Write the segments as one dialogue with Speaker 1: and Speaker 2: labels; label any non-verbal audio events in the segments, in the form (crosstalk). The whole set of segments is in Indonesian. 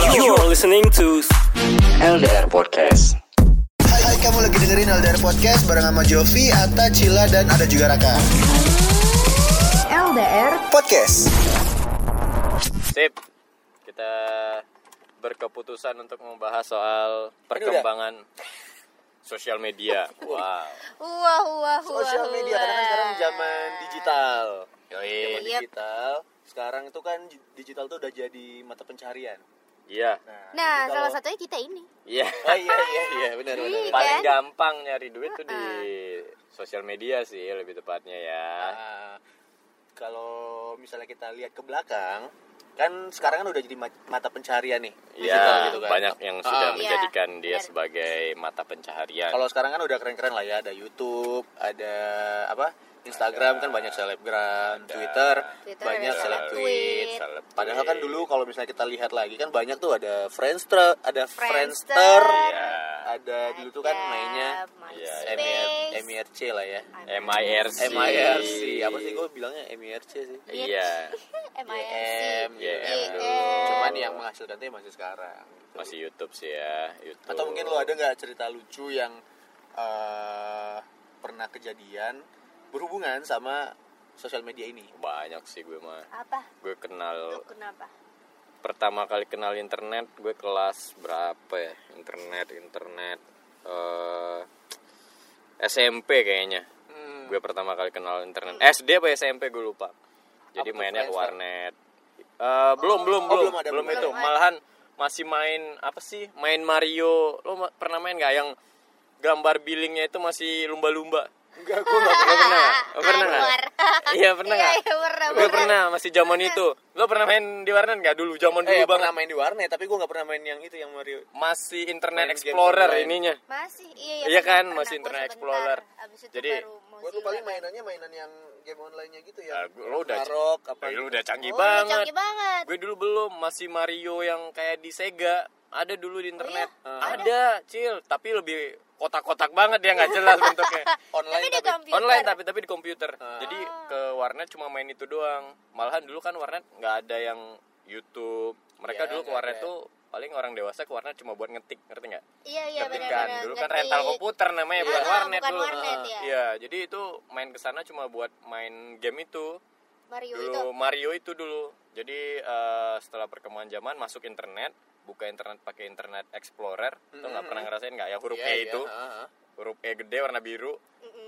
Speaker 1: You're listening to
Speaker 2: LDR Podcast.
Speaker 3: Hai, hai, kamu lagi dengerin LDR Podcast bareng sama Jovi, Ata, Cila, dan ada juga Raka.
Speaker 4: LDR
Speaker 3: Podcast.
Speaker 5: Sip. Kita berkeputusan untuk membahas soal perkembangan sosial media. Wow.
Speaker 4: Wah wah wah
Speaker 6: sosial media karena kan sekarang zaman digital zaman
Speaker 5: Yoi.
Speaker 4: Yep.
Speaker 6: digital sekarang itu kan digital tuh udah jadi mata pencarian
Speaker 5: Iya.
Speaker 4: Nah
Speaker 6: jadi
Speaker 4: salah
Speaker 6: kalau-
Speaker 4: satunya kita ini
Speaker 5: Iya.
Speaker 6: oh iya iya (laughs) iya benar benar
Speaker 4: Iya.
Speaker 5: Paling
Speaker 4: kan?
Speaker 5: gampang nyari duit tuh di sosial media sih lebih tepatnya ya.
Speaker 6: Nah, kalau misalnya kita lihat ke belakang kan sekarang kan udah jadi ma- mata pencarian nih digital
Speaker 5: Iya,
Speaker 6: gitu kan
Speaker 5: banyak yang sudah
Speaker 6: Ah,
Speaker 4: Iya,
Speaker 5: menjadikan dia
Speaker 4: benar.
Speaker 5: sebagai mata pencaharian.
Speaker 6: kalau sekarang kan udah keren-keren lah ya ada YouTube ada apa Instagram kan banyak selebgram Twitter,
Speaker 4: Twitter,
Speaker 6: banyak seleb tweet Padahal kan dulu kalau misalnya kita lihat lagi kan banyak tuh ada Friendster, ada
Speaker 4: Friendster.
Speaker 6: Friendster,
Speaker 5: Iya.
Speaker 6: ada dulu tuh kan mainnya
Speaker 5: Iya,
Speaker 4: MySpace.
Speaker 6: MIRC lah ya.
Speaker 5: MIRC.
Speaker 6: MIRC, apa sih gue bilangnya MIRC sih?
Speaker 5: Iya.
Speaker 4: MIRC
Speaker 6: YM,
Speaker 5: YM dulu.
Speaker 6: Cuman yang menghasilkan tuh masih sekarang.
Speaker 5: Masih YouTube sih ya, YouTube.
Speaker 6: Atau mungkin lo ada nggak cerita lucu yang eh, pernah kejadian berhubungan sama sosial media ini?
Speaker 5: banyak sih gue mah.
Speaker 4: Apa?
Speaker 5: Gue kenal
Speaker 4: Lu kenapa?
Speaker 5: pertama kali kenal internet gue kelas berapa ya? Internet internet eh SMP kayaknya.
Speaker 6: Hmm.
Speaker 5: gue pertama kali kenal internet. SD apa SMP gue lupa. Jadi
Speaker 6: Apa
Speaker 5: mainnya ke warnet. Eh, belum belum
Speaker 6: Oh,
Speaker 5: belum.
Speaker 6: belum ada,
Speaker 5: belum
Speaker 6: belum
Speaker 5: itu.
Speaker 4: ada.
Speaker 5: malahan masih main apa sih? Main Mario. Lo ma- pernah main nggak? Yang gambar billingnya itu masih lumba-lumba
Speaker 6: Enggak, gue nggak pernah. (laughs)
Speaker 5: pernah nggak pernah nggak
Speaker 4: Anwar.
Speaker 5: iya pernah
Speaker 4: Iya,
Speaker 5: nggak
Speaker 4: iya, pernah,
Speaker 5: gue
Speaker 4: pernah.
Speaker 5: pernah masih zaman itu lo pernah main di warnet nggak dulu zaman dulu
Speaker 6: Eh,
Speaker 5: banget
Speaker 6: pernah main di warnet, tapi gue nggak pernah main yang itu yang Mario.
Speaker 5: masih Internet
Speaker 6: Main game
Speaker 5: Explorer ininya.
Speaker 4: Masih iya
Speaker 5: Iya
Speaker 4: pernah,
Speaker 5: kan,
Speaker 4: pernah.
Speaker 5: masih Internet. Explorer.
Speaker 4: Abis itu
Speaker 5: Jadi,
Speaker 4: baru
Speaker 6: Gue tuh paling mainannya mainan yang game online-nya gitu ya.
Speaker 5: Ah, gua- lo udah
Speaker 6: Narok, apa
Speaker 5: Ya, lu udah canggih
Speaker 4: Oh,
Speaker 5: banget.
Speaker 4: canggih banget.
Speaker 5: Gue dulu belum, masih Mario yang kayak di Sega. Ada dulu di internet.
Speaker 4: iya?
Speaker 5: Ada, Cil, tapi lebih kotak-kotak banget dia nggak jelas (laughs) bentuknya.
Speaker 6: online
Speaker 4: Tapi di
Speaker 6: tapi,
Speaker 4: komputer.
Speaker 5: Online tapi tapi di komputer.
Speaker 6: Ah.
Speaker 5: Jadi ke warnet cuma main itu doang. Malahan dulu kan warnet nggak ada yang YouTube. Mereka
Speaker 6: Iya,
Speaker 5: dulu ke warnet
Speaker 6: ada.
Speaker 5: tuh paling orang dewasa ke warnet cuma buat ngetik, ngerti nggak?
Speaker 4: Iya iya
Speaker 5: Ngetik
Speaker 4: benar
Speaker 5: kan.
Speaker 4: benar.
Speaker 5: Dulu kan rental komputer namanya bukan
Speaker 4: Ah,
Speaker 5: warnet
Speaker 4: bukan
Speaker 5: dulu.
Speaker 4: warnet, ya.
Speaker 5: Iya, jadi itu main ke sana cuma buat main game itu.
Speaker 4: Mario
Speaker 5: dulu
Speaker 4: itu.
Speaker 5: Mario itu dulu. Jadi eh, setelah perkembangan zaman masuk internet, buka internet pakai internet explorer, tuh nggak pernah ngerasain nggak? Yang huruf
Speaker 6: Iya,
Speaker 5: E
Speaker 6: iya,
Speaker 5: itu,
Speaker 6: ah, ah.
Speaker 5: huruf E gede warna biru.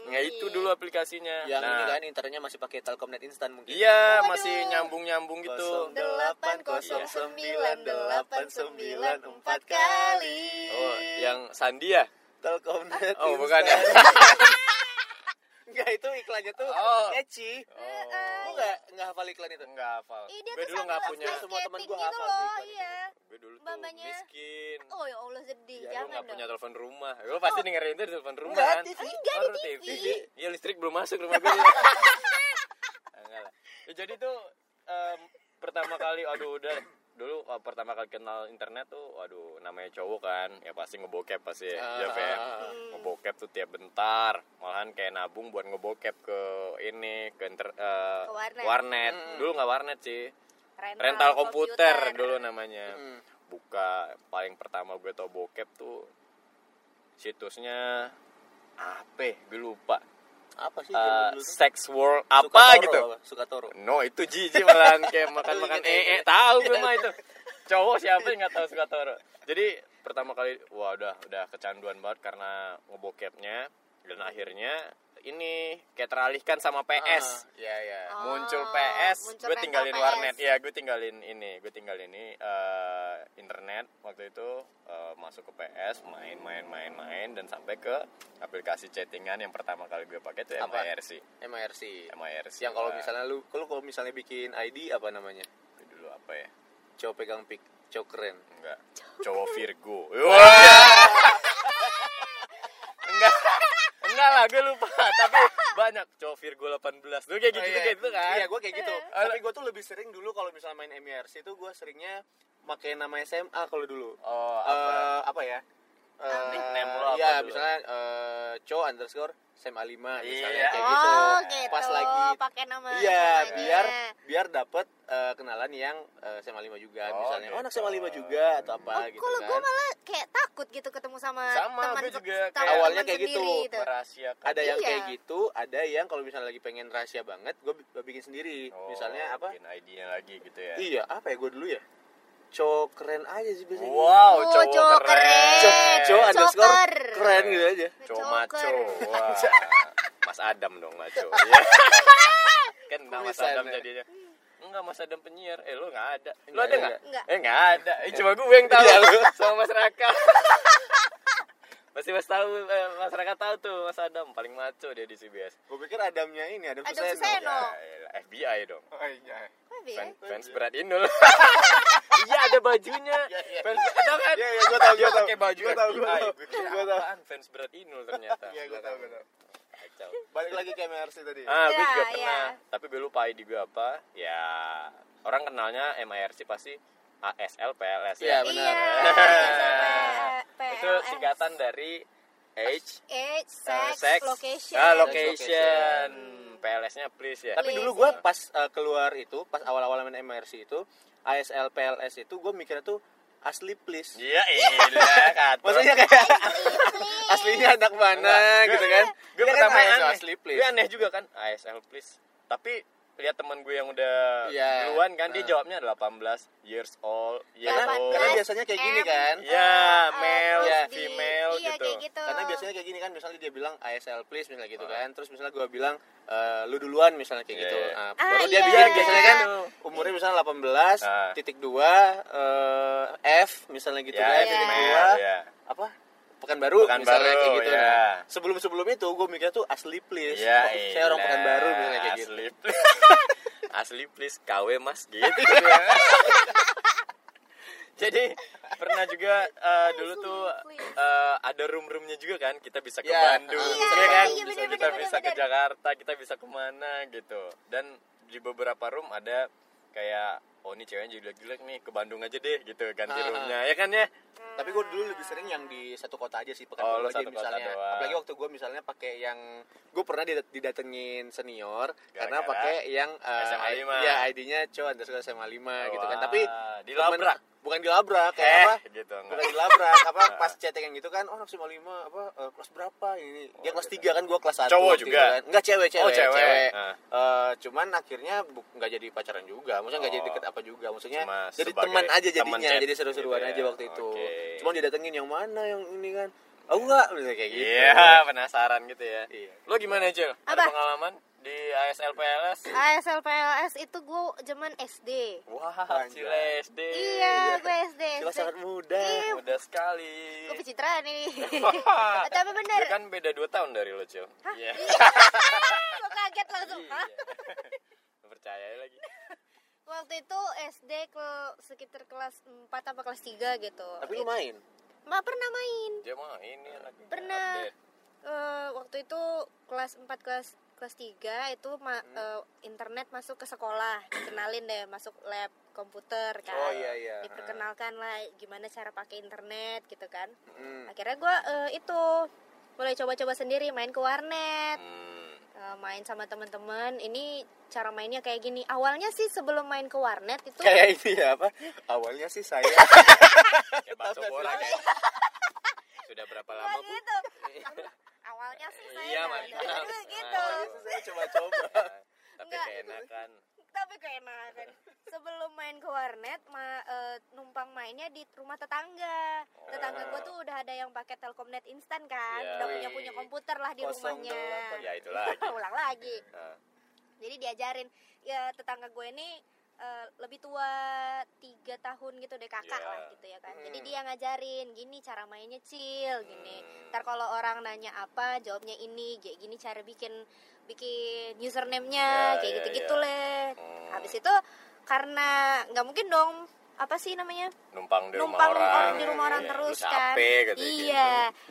Speaker 5: Nggak itu dulu aplikasinya.
Speaker 6: Yang ini
Speaker 5: nah,
Speaker 6: kan internetnya masih pakai Telkomnet instan mungkin.
Speaker 5: iya
Speaker 4: Waduh.
Speaker 5: masih nyambung nyambung gitu.
Speaker 4: Delapan kosong sembilan delapan sembilan empat kali.
Speaker 5: Oh, yang Sandi ya?
Speaker 6: Telkomnet.
Speaker 5: Oh, bukan ya? (laughs)
Speaker 6: Enggak itu iklannya tuh
Speaker 5: Oh.
Speaker 6: catchy. Lu enggak enggak hafal iklan itu?
Speaker 5: Enggak hafal.
Speaker 4: Dia
Speaker 5: Gue dulu nggak punya.
Speaker 6: Semua teman
Speaker 4: skating
Speaker 6: gua
Speaker 4: gitu
Speaker 6: hafal
Speaker 4: loh,
Speaker 6: iklan itu.
Speaker 4: iya.
Speaker 5: Gue dulu tuh
Speaker 4: Mamanya.
Speaker 5: miskin.
Speaker 4: Oh ya Allah sedih,
Speaker 5: Ya, lu
Speaker 4: jangan
Speaker 5: nggak punya telepon rumah. Lu pasti dengerin itu di telepon rumah
Speaker 6: Enggak,
Speaker 5: kan?
Speaker 6: TV.
Speaker 4: Enggak,
Speaker 5: Oh,
Speaker 4: TV.
Speaker 5: Iya listrik belum masuk rumah gue. Enggak (laughs) lah. Ya, jadi tuh em, pertama kali aduh udah dulu uh, pertama kali kenal internet tuh aduh namanya cowok kan ya pasti ngebokep pasti ya,
Speaker 6: Ah,
Speaker 5: ya,
Speaker 6: ah.
Speaker 5: ngebokep tuh tiap bentar malahan kayak nabung buat ngebokep ke ini ke inter, eh,
Speaker 4: Ke
Speaker 5: warnet,
Speaker 4: warnet.
Speaker 5: dulu nggak warnet sih
Speaker 4: Rental,
Speaker 5: rental komputer,
Speaker 4: komputer.
Speaker 5: dulu namanya
Speaker 6: Hmm.
Speaker 5: buka paling pertama gue tau bokep tuh situsnya apa ya? gue lupa
Speaker 6: Apa sih
Speaker 5: Eh,
Speaker 6: tuh?
Speaker 5: sex world apa
Speaker 6: Sukatoro
Speaker 5: gitu
Speaker 6: apa? Sukatoro.
Speaker 5: no itu jijik malahan (laughs) kayak makan makan ee
Speaker 6: gitu.
Speaker 5: tahu gue mah (laughs) itu cowok siapa yang nggak tahu suka toro jadi pertama kali wah udah udah kecanduan banget karena ngebokepnya dan akhirnya ini kayak teralihkan sama PS
Speaker 6: Ah, Iya, iya.
Speaker 4: Oh,
Speaker 5: muncul PS
Speaker 4: muncul
Speaker 5: gue tinggalin
Speaker 4: PS.
Speaker 5: warnet ya gue tinggalin ini gue tinggalin ini eh, internet waktu itu eh, masuk ke PS main main main main dan sampai ke aplikasi chattingan yang pertama kali gue pakai itu
Speaker 6: Apa?
Speaker 5: MIRC
Speaker 6: MIRC.
Speaker 5: MIRC
Speaker 6: Yang kalau
Speaker 5: Wah,
Speaker 6: misalnya lu kalau kalau misalnya bikin ID apa namanya?
Speaker 5: itu dulu apa ya
Speaker 6: Cowok pegang pik, cowok keren.
Speaker 5: enggak cowok Virgo Wah. (laughs) enggak lah gue lupa (laughs) tapi banyak cowok Virgo 18 tuh kayak gitu
Speaker 6: Oh, iya.
Speaker 5: kayak gitu kan
Speaker 6: Iya, gue kayak gitu. Tapi gue tuh lebih sering dulu kalau misalnya main MIRC itu gue seringnya pakai nama SMA kalau dulu.
Speaker 5: oh
Speaker 6: Eh,
Speaker 5: apa
Speaker 6: apa ya? Eh,
Speaker 5: Nickname lo apa
Speaker 6: Iya,
Speaker 5: dulu?
Speaker 6: misalnya eh, co underscore SMA 5 misalnya
Speaker 5: Iya.
Speaker 6: kayak gitu.
Speaker 4: Oh, gitu.
Speaker 6: Pas lagi
Speaker 4: pakai nama
Speaker 6: Iya, biar biar dapat eh, kenalan yang eh, SMA 5 juga
Speaker 5: Oh,
Speaker 6: misalnya. Oh, anak
Speaker 5: gitu.
Speaker 6: SMA 5 juga atau apa
Speaker 4: Oh,
Speaker 6: gitu
Speaker 4: kalau
Speaker 6: kan.
Speaker 4: gue malah kayak takut gitu ketemu sama,
Speaker 5: Sama,
Speaker 4: teman
Speaker 5: juga kayak-
Speaker 6: Awalnya kayak gitu.
Speaker 4: gitu.
Speaker 5: merahasiakan
Speaker 6: Ada yang
Speaker 4: Iya.
Speaker 6: kayak gitu, ada yang kalau misalnya lagi pengen rahasia banget, gue bikin sendiri.
Speaker 5: Oh,
Speaker 6: misalnya apa?
Speaker 5: bikin ID-nya lagi gitu ya
Speaker 6: Iya, apa ya gue dulu ya? Co keren aja sih biasanya.
Speaker 5: wow
Speaker 4: Oh,
Speaker 5: cowok
Speaker 4: cowok
Speaker 5: keren
Speaker 4: keren.
Speaker 6: Co, co underscore
Speaker 4: Coker.
Speaker 6: keren gitu aja.
Speaker 5: cowok maco wah Mas Adam dong maco (laughs) Iya. kan nama Mas Adam jadinya enggak Mas Adam penyiar eh lu nggak ada lu ada
Speaker 6: ada.
Speaker 5: nggak
Speaker 4: Nggak.
Speaker 5: eh nggak ada eh cuma gue yang tahu
Speaker 6: Iya, lu. (laughs)
Speaker 5: sama Mas Raka pasti Mas tahu eh, Mas Raka tahu tuh Mas Adam paling maco dia di CBS
Speaker 6: Gue pikir Adamnya ini, Adam,
Speaker 4: Adam
Speaker 6: Suseno.
Speaker 4: Suseno.
Speaker 5: ya, elah, FBI dong
Speaker 6: Oh iya.
Speaker 4: Apa ya?
Speaker 5: Fan- fans berat Inul (laughs) iya ada bajunya (laughs)
Speaker 6: Iya, iya.
Speaker 5: fans ada kan
Speaker 6: Iya, iya, gua tahu,
Speaker 5: Dia
Speaker 6: gua tahu.
Speaker 5: pakai baju
Speaker 6: Gua tahu, gua
Speaker 5: FBI.
Speaker 6: tahu.
Speaker 5: Gua kira
Speaker 6: Gua tahu.
Speaker 5: apaan fans berat Inul ternyata
Speaker 6: Iya, gue tahu, gue tahu.
Speaker 5: Kacau.
Speaker 6: Balik lagi ke MRC tadi.
Speaker 5: Ah, gue
Speaker 4: Ya,
Speaker 5: juga pernah. Tapi gue lupa ID gue apa. Ya, orang kenalnya MIRC pasti ASL PLS
Speaker 6: Iya,
Speaker 5: ya.
Speaker 6: benar.
Speaker 4: Iya. (laughs)
Speaker 5: Itu singkatan dari age,
Speaker 4: Age,
Speaker 5: uh,
Speaker 4: sex,
Speaker 5: sex,
Speaker 4: location.
Speaker 5: ah,
Speaker 6: location.
Speaker 5: location. PLS-nya please ya.
Speaker 6: Tapi
Speaker 4: Please,
Speaker 6: dulu gue pas uh, keluar itu, pas awal-awal main MRC itu, ASL PLS itu gue mikirnya tuh asli please.
Speaker 5: Iya, iya, (laughs) kata.
Speaker 6: Maksudnya kayak aslinya anak mana gitu kan?
Speaker 5: Gue
Speaker 6: Dia kan
Speaker 5: pertama aneh.
Speaker 6: asli please.
Speaker 5: Gue aneh juga kan, ASL please. Tapi lihat teman gue yang udah
Speaker 6: Iya.
Speaker 5: duluan kan dia
Speaker 6: Nah.
Speaker 5: jawabnya 18 years old, years
Speaker 6: Karena,
Speaker 5: old.
Speaker 6: karena biasanya kayak gini kan.
Speaker 5: Ya,
Speaker 4: uh,
Speaker 5: male,
Speaker 6: ya,
Speaker 4: di-
Speaker 5: female
Speaker 4: iya,
Speaker 5: gitu.
Speaker 4: gitu.
Speaker 6: Karena biasanya kayak gini kan, misalnya dia bilang ASL please misalnya gitu kan. Terus misalnya gue bilang eh, lu duluan misalnya kayak
Speaker 5: Iya,
Speaker 6: gitu.
Speaker 5: iya.
Speaker 6: Nah,
Speaker 4: Ah,
Speaker 6: baru dia
Speaker 4: iya. Iya,
Speaker 6: biasanya kan umurnya misalnya 18
Speaker 5: Ah.
Speaker 6: titik dua eh, F misalnya gitu
Speaker 5: Ya,
Speaker 6: kan.
Speaker 4: iya.
Speaker 6: Titik dua
Speaker 5: ya.
Speaker 6: apa? Pekanbaru
Speaker 5: Pekanbaru,
Speaker 6: misalnya kayak gitu.
Speaker 5: ya.
Speaker 6: Nah, sebelum-sebelum itu gue mikir tuh asli please.
Speaker 5: Ya,
Speaker 6: Oh, (laughs) saya orang
Speaker 5: elah,
Speaker 6: Pekanbaru misalnya kayak gitu.
Speaker 5: asli. (laughs) asli please KW mas gitu ya. (laughs) Jadi pernah juga eh, dulu
Speaker 4: Asli,
Speaker 5: tuh
Speaker 4: please.
Speaker 5: eh, ada room-roomnya juga kan kita bisa ke
Speaker 6: Ya,
Speaker 5: Bandung,
Speaker 6: iya,
Speaker 5: ya kan?
Speaker 4: iya, bener,
Speaker 5: kita
Speaker 4: bener,
Speaker 5: bisa ke
Speaker 4: bener.
Speaker 5: Jakarta, kita bisa ke mana gitu. Dan di beberapa room ada kayak oh ini ceweknya jelek-jelek nih ke Bandung aja deh gitu ganti
Speaker 6: Ah.
Speaker 5: roomnya ya kan ya
Speaker 6: Tapi gue dulu lebih sering yang di satu kota aja sih
Speaker 5: Oh,
Speaker 6: Pekanbaru
Speaker 5: lu
Speaker 6: aja
Speaker 5: satu kota
Speaker 6: misalnya.
Speaker 5: doang.
Speaker 6: Apalagi waktu gue misalnya pakai yang gue pernah didat- didatengin senior karena
Speaker 5: Gara-gara
Speaker 6: pakai yang eh,
Speaker 5: SMA
Speaker 6: I-
Speaker 5: 5.
Speaker 6: ya ID-nya cowok underscore SMA 5 gitu kan. Tapi
Speaker 5: dilabrak.
Speaker 6: Bukan dilabrak kayak
Speaker 5: eh
Speaker 6: apa?
Speaker 5: gitu
Speaker 6: Bukan
Speaker 5: enggak
Speaker 6: dilabrak apa (laughs) pas chatting yang gitu kan oh SMA 5 apa eh, kelas berapa ini dia kelas 3 kan gue kelas 1
Speaker 5: Oh, Cowok juga?
Speaker 6: kan. enggak cewek cewek
Speaker 5: Oh, cewek. Ah.
Speaker 6: Eh, cuman akhirnya bu- nggak jadi pacaran juga maksudnya nggak jadi
Speaker 5: Oh.
Speaker 6: deket apa juga maksudnya
Speaker 5: Cuma
Speaker 6: jadi teman aja jadinya jadi seru-seruan
Speaker 5: gitu
Speaker 6: aja
Speaker 5: ya.
Speaker 6: waktu itu
Speaker 5: Oke.
Speaker 6: cuma didatengin yang mana yang ini kan oh enggak kayak gitu
Speaker 5: Iya, penasaran gitu ya.
Speaker 6: Iya.
Speaker 5: Lo gimana, Jel? Ada pengalaman di ASL PLS?
Speaker 4: ASL PLS itu gue zaman SD.
Speaker 5: Wah,
Speaker 6: Anjay.
Speaker 5: Cile SD.
Speaker 4: Iya, gue SD. SD.
Speaker 6: sangat muda
Speaker 4: Iya,
Speaker 5: Mudah sekali.
Speaker 4: gue pencitraan nih. (laughs)
Speaker 5: Wah.
Speaker 4: Tapi bener.
Speaker 5: Dia kan beda 2 tahun dari lo, Cil. Iya. (laughs)
Speaker 4: gue kaget langsung. Hah? (laughs)
Speaker 5: Lo percaya lagi.
Speaker 4: Waktu itu SD ke sekitar kelas 4 apa kelas 3 gitu.
Speaker 6: tapi lu main
Speaker 4: Ma pernah main.
Speaker 5: Dia mah ini anaknya
Speaker 4: Pernah. Eh, waktu itu kelas 4 kelas kelas 3 itu ma-
Speaker 6: Hmm.
Speaker 4: eh, internet masuk ke sekolah. Dikenalin deh masuk lab komputer kan.
Speaker 6: oh iya iya
Speaker 4: Diperkenalkan lah gimana cara pakai internet gitu kan.
Speaker 6: Hmm.
Speaker 4: Akhirnya gue itu mulai coba-coba sendiri main ke warnet.
Speaker 5: Hmm.
Speaker 4: Eh, main sama teman-teman ini cara mainnya kayak gini awalnya sih sebelum main ke warnet itu
Speaker 6: kayak ini ya apa awalnya sih saya (laughs)
Speaker 5: Ya bakso bola kayak. Sudah berapa lama, Bu?
Speaker 4: gitu (laughs) awalnya sih saya
Speaker 5: Iya,
Speaker 4: nggak
Speaker 5: mantap.
Speaker 4: gitu
Speaker 6: Awalnya saya coba-coba (laughs)
Speaker 5: Tapi
Speaker 4: Enggak.
Speaker 5: keenakan.
Speaker 4: tapi keenakan sebelum main ke warnet ma, eh, numpang mainnya di rumah tetangga tetangga gue tuh udah ada yang pakai telkomnet instan kan
Speaker 5: Ya.
Speaker 4: udah punya punya komputer lah di
Speaker 6: Kosong
Speaker 4: rumahnya
Speaker 6: delapan.
Speaker 5: Ya itu lagi. (laughs)
Speaker 4: ulang lagi
Speaker 5: Nah,
Speaker 4: jadi diajarin ya tetangga gue ini eh, lebih tua tiga tahun gitu deh kakak
Speaker 5: Iya.
Speaker 4: lah gitu ya kan jadi
Speaker 6: Hmm.
Speaker 4: dia ngajarin gini cara mainnya cil gini
Speaker 5: Hmm.
Speaker 4: ntar kalau orang nanya apa jawabnya ini kayak gini cara bikin bikin username-nya
Speaker 5: Ya,
Speaker 4: kayak
Speaker 5: ya,
Speaker 4: gitu gitu
Speaker 5: ya.
Speaker 4: leh
Speaker 5: Hmm.
Speaker 4: habis itu karena nggak mungkin dong apa sih namanya
Speaker 5: numpang di
Speaker 4: numpang
Speaker 5: rumah orang.
Speaker 4: di rumah orang
Speaker 5: Iya,
Speaker 4: terus kan
Speaker 5: capek gitu,
Speaker 4: iya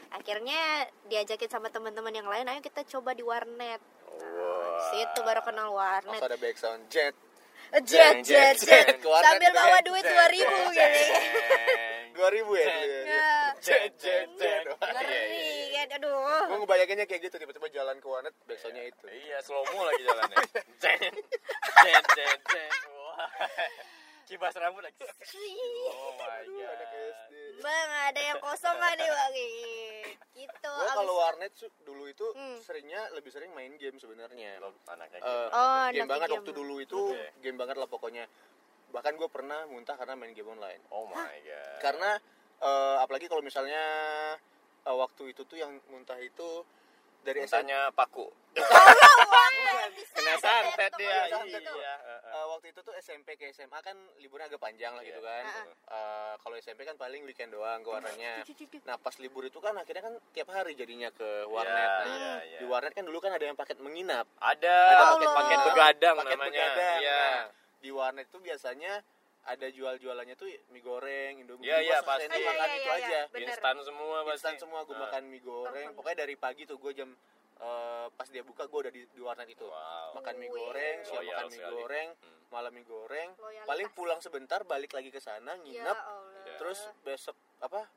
Speaker 4: akhirnya diajakin sama teman-teman yang lain ayo kita coba di warnet
Speaker 5: Wah.
Speaker 4: situ baru kenal warnet
Speaker 6: langsung ada background jet
Speaker 4: jet jet jet sambil bawa
Speaker 6: ya.
Speaker 4: duit dua ribu
Speaker 5: Jeng,
Speaker 4: gitu (laughs)
Speaker 6: dua ribu ya ya
Speaker 4: Ya.
Speaker 5: Jet, jet, jet.
Speaker 4: ngeri
Speaker 5: Iya, iya,
Speaker 4: kan aduh
Speaker 6: gue ngebayanginnya kayak gitu tiba-tiba jalan ke warnet backsoundnya itu
Speaker 5: Iya, slow mo lagi jalannya. (laughs) Jen, jen, jen, jen. Wah. Kibas rambut lagi. (laughs) Oh my
Speaker 6: anak
Speaker 5: god.
Speaker 6: SD
Speaker 4: Bang, ada yang kosong gak nih bang? Gitu.
Speaker 6: gue
Speaker 4: abis-
Speaker 6: kalau warnet dulu itu
Speaker 4: Hmm.
Speaker 6: seringnya lebih sering main game sebenarnya
Speaker 5: anaknya
Speaker 6: Eh,
Speaker 5: gitu.
Speaker 4: Oh,
Speaker 6: game
Speaker 4: anak
Speaker 6: banget
Speaker 4: game.
Speaker 6: waktu dulu itu
Speaker 5: Oke.
Speaker 6: game banget lah pokoknya bahkan gue pernah muntah karena main game online
Speaker 5: Oh my god.
Speaker 6: karena eh, apalagi kalau misalnya eh, waktu itu tuh yang muntah itu dari
Speaker 5: Tanya paku. (laughs) Kena santet dia. Iya.
Speaker 6: Eh, waktu itu tuh SMP ke SMA kan liburnya agak panjang lah gitu
Speaker 5: Iya.
Speaker 6: kan. Eh, kalau SMP kan paling weekend doang ke warnetnya. Nah pas libur itu kan akhirnya kan tiap hari jadinya ke warnet.
Speaker 5: Iya,
Speaker 6: Nah,
Speaker 5: iya, iya.
Speaker 6: Di warnet kan dulu kan ada yang paket menginap.
Speaker 5: Ada
Speaker 6: Ada
Speaker 5: paket paket begadang
Speaker 6: Paket
Speaker 5: namanya.
Speaker 6: begadang.
Speaker 5: Iya.
Speaker 6: Nah, di warnet itu biasanya ada jual-jualannya tuh mie goreng, indomie.
Speaker 5: Iya,
Speaker 6: Gua
Speaker 5: iya,
Speaker 6: selesai
Speaker 5: pasti.
Speaker 6: itu makan
Speaker 4: Iya,
Speaker 6: itu
Speaker 4: iya,
Speaker 6: aja.
Speaker 4: iya. Bener.
Speaker 5: Instan semua pasti.
Speaker 6: Instan semua gue
Speaker 5: Ah.
Speaker 6: makan mie goreng. Pokoknya dari pagi tuh gue jam eh, pas dia buka gue udah di, di warnet itu.
Speaker 5: Wow.
Speaker 6: Makan mie goreng, siang
Speaker 5: Loyal
Speaker 6: makan mie
Speaker 5: sekali.
Speaker 6: goreng,
Speaker 5: Hmm.
Speaker 6: malam mie goreng.
Speaker 4: Loyalitas.
Speaker 6: Paling pulang sebentar balik lagi ke sana
Speaker 4: Ya
Speaker 6: nginep.
Speaker 4: Allah.
Speaker 6: Terus besok apa?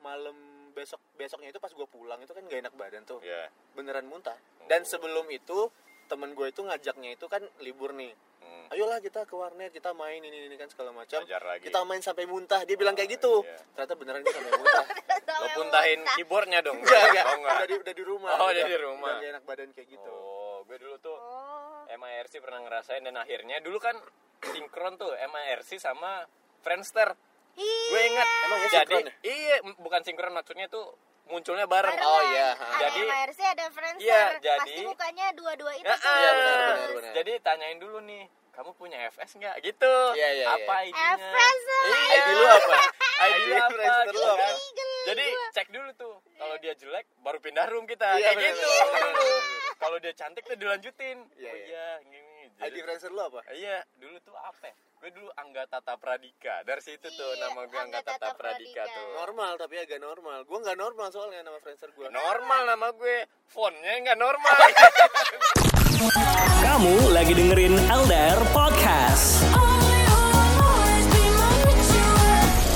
Speaker 6: Malam besok besoknya itu pas gue pulang itu kan gak enak badan tuh.
Speaker 5: Iya.
Speaker 6: Beneran muntah. Dan
Speaker 5: Oh.
Speaker 6: sebelum itu temen gue itu ngajaknya itu kan libur nih.
Speaker 5: Hmm.
Speaker 6: Ayolah kita ke warnet, kita main ini ini kan segala macam. Kita main sampai muntah. Dia bilang kayak gitu.
Speaker 5: iya.
Speaker 6: Ternyata beneran dia sampai muntah. (laughs)
Speaker 5: Lo puntahin keyboardnya dong.
Speaker 6: Enggak, enggak.
Speaker 5: Oh, enggak.
Speaker 6: Udah di, udah di rumah.
Speaker 5: Oh, udah di rumah.
Speaker 6: Udah gak enak badan kayak gitu.
Speaker 5: Oh, gue dulu tuh
Speaker 4: Oh.
Speaker 5: MIRC pernah ngerasain dan akhirnya dulu kan sinkron tuh MIRC sama Friendster. Gue ingat.
Speaker 6: Emang ya
Speaker 5: Jadi
Speaker 6: sinkron ya?
Speaker 5: iya bukan sinkron maksudnya tuh munculnya bareng.
Speaker 4: Barengan.
Speaker 6: Oh, iya.
Speaker 4: Ada
Speaker 5: Jadi-
Speaker 4: MRC, ada Friendster.
Speaker 5: Iya,
Speaker 4: Pasti
Speaker 5: jadi-
Speaker 4: mukanya dua-dua itu.
Speaker 5: Ya,
Speaker 4: tuh.
Speaker 6: Iya, benar, benar, benar.
Speaker 5: Jadi tanyain dulu nih, kamu punya FS nggak? Gitu.
Speaker 6: Iya, iya,
Speaker 5: apa
Speaker 6: iya.
Speaker 5: ID-nya?
Speaker 4: Eh, Friendster.
Speaker 5: Iya.
Speaker 6: ID lu apa? (laughs)
Speaker 5: ID lu apa? Gitu
Speaker 6: apa?
Speaker 5: kan. Jadi cek dulu tuh. Kalau dia jelek, baru pindah room kita.
Speaker 6: Iya,
Speaker 5: Kayak gitu. Kalau dia cantik tuh dilanjutin.
Speaker 6: Iya,
Speaker 5: oh
Speaker 6: iya.
Speaker 5: iya, gini.
Speaker 6: ID Friendster lu apa?
Speaker 5: Iya, dulu tuh apa? ya? Gue dulu Angga Tata Pradika. Dari situ tuh
Speaker 4: Iya,
Speaker 5: nama gue Angga
Speaker 4: Angga
Speaker 5: Tata
Speaker 4: Tata
Speaker 5: Pradika
Speaker 4: Pradika.
Speaker 5: tuh.
Speaker 6: Normal tapi agak normal. Gue nggak normal soalnya nama Friendster gue.
Speaker 5: Normal nama gue. Fontnya nggak normal. (laughs)
Speaker 2: Kamu lagi dengerin LDR Podcast.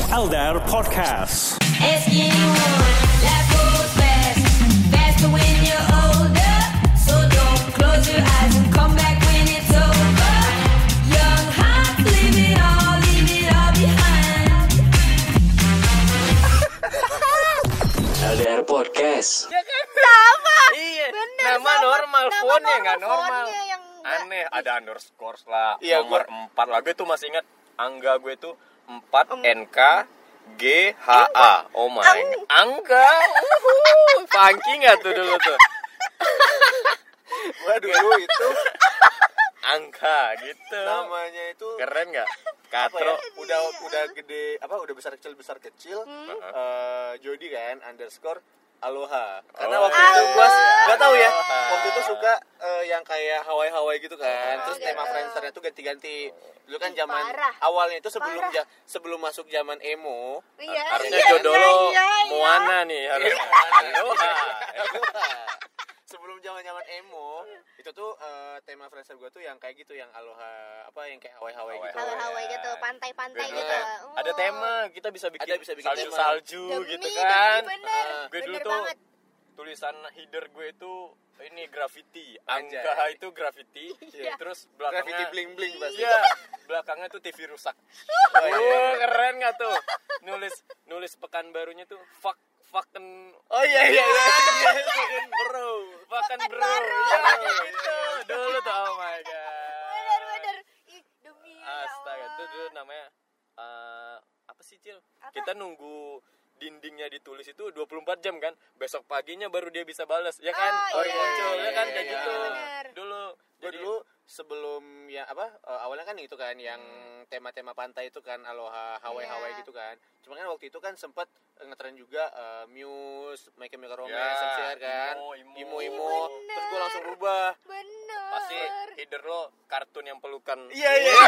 Speaker 2: LDR Podcast. Podcast.
Speaker 5: Ya kan?
Speaker 4: Sama.
Speaker 5: iya.
Speaker 4: Bener,
Speaker 5: nama
Speaker 4: sama.
Speaker 5: normal,
Speaker 4: Nama
Speaker 5: fontnya nggak normal.
Speaker 4: fontnya yang
Speaker 5: Aneh, ada underscore lah.
Speaker 6: Iya,
Speaker 5: nomor
Speaker 6: gua-
Speaker 5: 4 lah. Gue tuh masih ingat Angga gue tuh 4
Speaker 4: Em-
Speaker 5: NK G H A. Oh my.
Speaker 4: Ang-
Speaker 5: Angga. Uhuh. Funky nggak tuh dulu tuh?
Speaker 6: Gue dulu itu
Speaker 5: Angka gitu.
Speaker 6: namanya itu
Speaker 5: Keren nggak?
Speaker 6: ya?
Speaker 5: Katro.
Speaker 6: Udah udah gede apa udah besar kecil besar kecil.
Speaker 4: Hmm.
Speaker 6: eh, Jody kan underscore Aloha. Karena
Speaker 5: Oh,
Speaker 6: waktu itu gua gak tahu ya.
Speaker 5: Aloha.
Speaker 6: Waktu itu suka eh, yang kayak Hawaii Hawaii gitu kan.
Speaker 4: Oh,
Speaker 6: Terus tema. Friendsternya tuh ganti-ganti. Dulu kan zaman
Speaker 4: parah.
Speaker 6: awalnya itu sebelum
Speaker 4: Parah.
Speaker 6: ja- sebelum masuk zaman emo.
Speaker 4: Iya,
Speaker 5: Harusnya
Speaker 4: iya,
Speaker 5: jodoh
Speaker 4: iya,
Speaker 5: lo
Speaker 4: iya, iya.
Speaker 5: Moana nih harusnya. Aloha.
Speaker 6: Sebelum zaman zaman emo itu tuh eh, tema Friendster gue tuh yang kayak gitu yang aloha apa yang kayak Hawaii Hawaii gitu
Speaker 5: Hawaii.
Speaker 4: Hawaii gitu, pantai-pantai
Speaker 5: Gue
Speaker 4: gitu.
Speaker 5: dulu
Speaker 4: Oh.
Speaker 5: Ada tema, kita bisa bikin,
Speaker 6: Ada, bisa bikin
Speaker 5: salju
Speaker 6: tema.
Speaker 5: salju
Speaker 4: Demi,
Speaker 5: gitu
Speaker 4: demi,
Speaker 5: kan.
Speaker 4: bener.
Speaker 6: Ah.
Speaker 5: gue dulu tuh
Speaker 4: banget.
Speaker 5: tulisan header gue itu ini graffiti.
Speaker 6: Anjay.
Speaker 5: Angka itu graffiti.
Speaker 4: Iya.
Speaker 5: Terus belakangnya
Speaker 6: graffiti bling bling pasti
Speaker 5: Iya, belakangnya tuh TV rusak. (laughs)
Speaker 6: Oh, iya.
Speaker 5: Wah, keren gak tuh? Nulis nulis pekan barunya tuh fuck fucking
Speaker 6: oh iya iya iya (laughs) Fucking bro
Speaker 5: fucking bro.
Speaker 4: baru.
Speaker 5: Ya, gitu. Dulu tuh oh my god.
Speaker 4: Bener, bener. Ih, demi ya
Speaker 5: Astaga, itu dulu namanya eh, apa sih, Cil?
Speaker 4: Apa?
Speaker 5: Kita nunggu dindingnya ditulis itu 24 jam kan? Besok paginya baru dia bisa balas ya kan?
Speaker 4: Oh,
Speaker 5: baru
Speaker 4: iya,
Speaker 5: muncul
Speaker 6: iya,
Speaker 5: ya kan?
Speaker 6: Iya,
Speaker 5: kayak
Speaker 6: iya,
Speaker 5: gitu.
Speaker 4: bener.
Speaker 5: dulu
Speaker 6: gue
Speaker 5: Jadi-
Speaker 6: dulu sebelum ya apa eh, awalnya kan itu kan yang tema-tema pantai itu kan aloha Hawaii
Speaker 4: Iya.
Speaker 6: Hawaii gitu kan. Cuma kan waktu itu kan sempet ngetren juga eh, Muse My Chemical Romance
Speaker 5: Ya,
Speaker 6: MCR kan?
Speaker 5: Imo, imo.
Speaker 6: imo imo.
Speaker 4: Bener.
Speaker 6: terus gue langsung rubah.
Speaker 4: Bener.
Speaker 5: pasti header lo kartun yang pelukan.
Speaker 6: Iya iya. (laughs)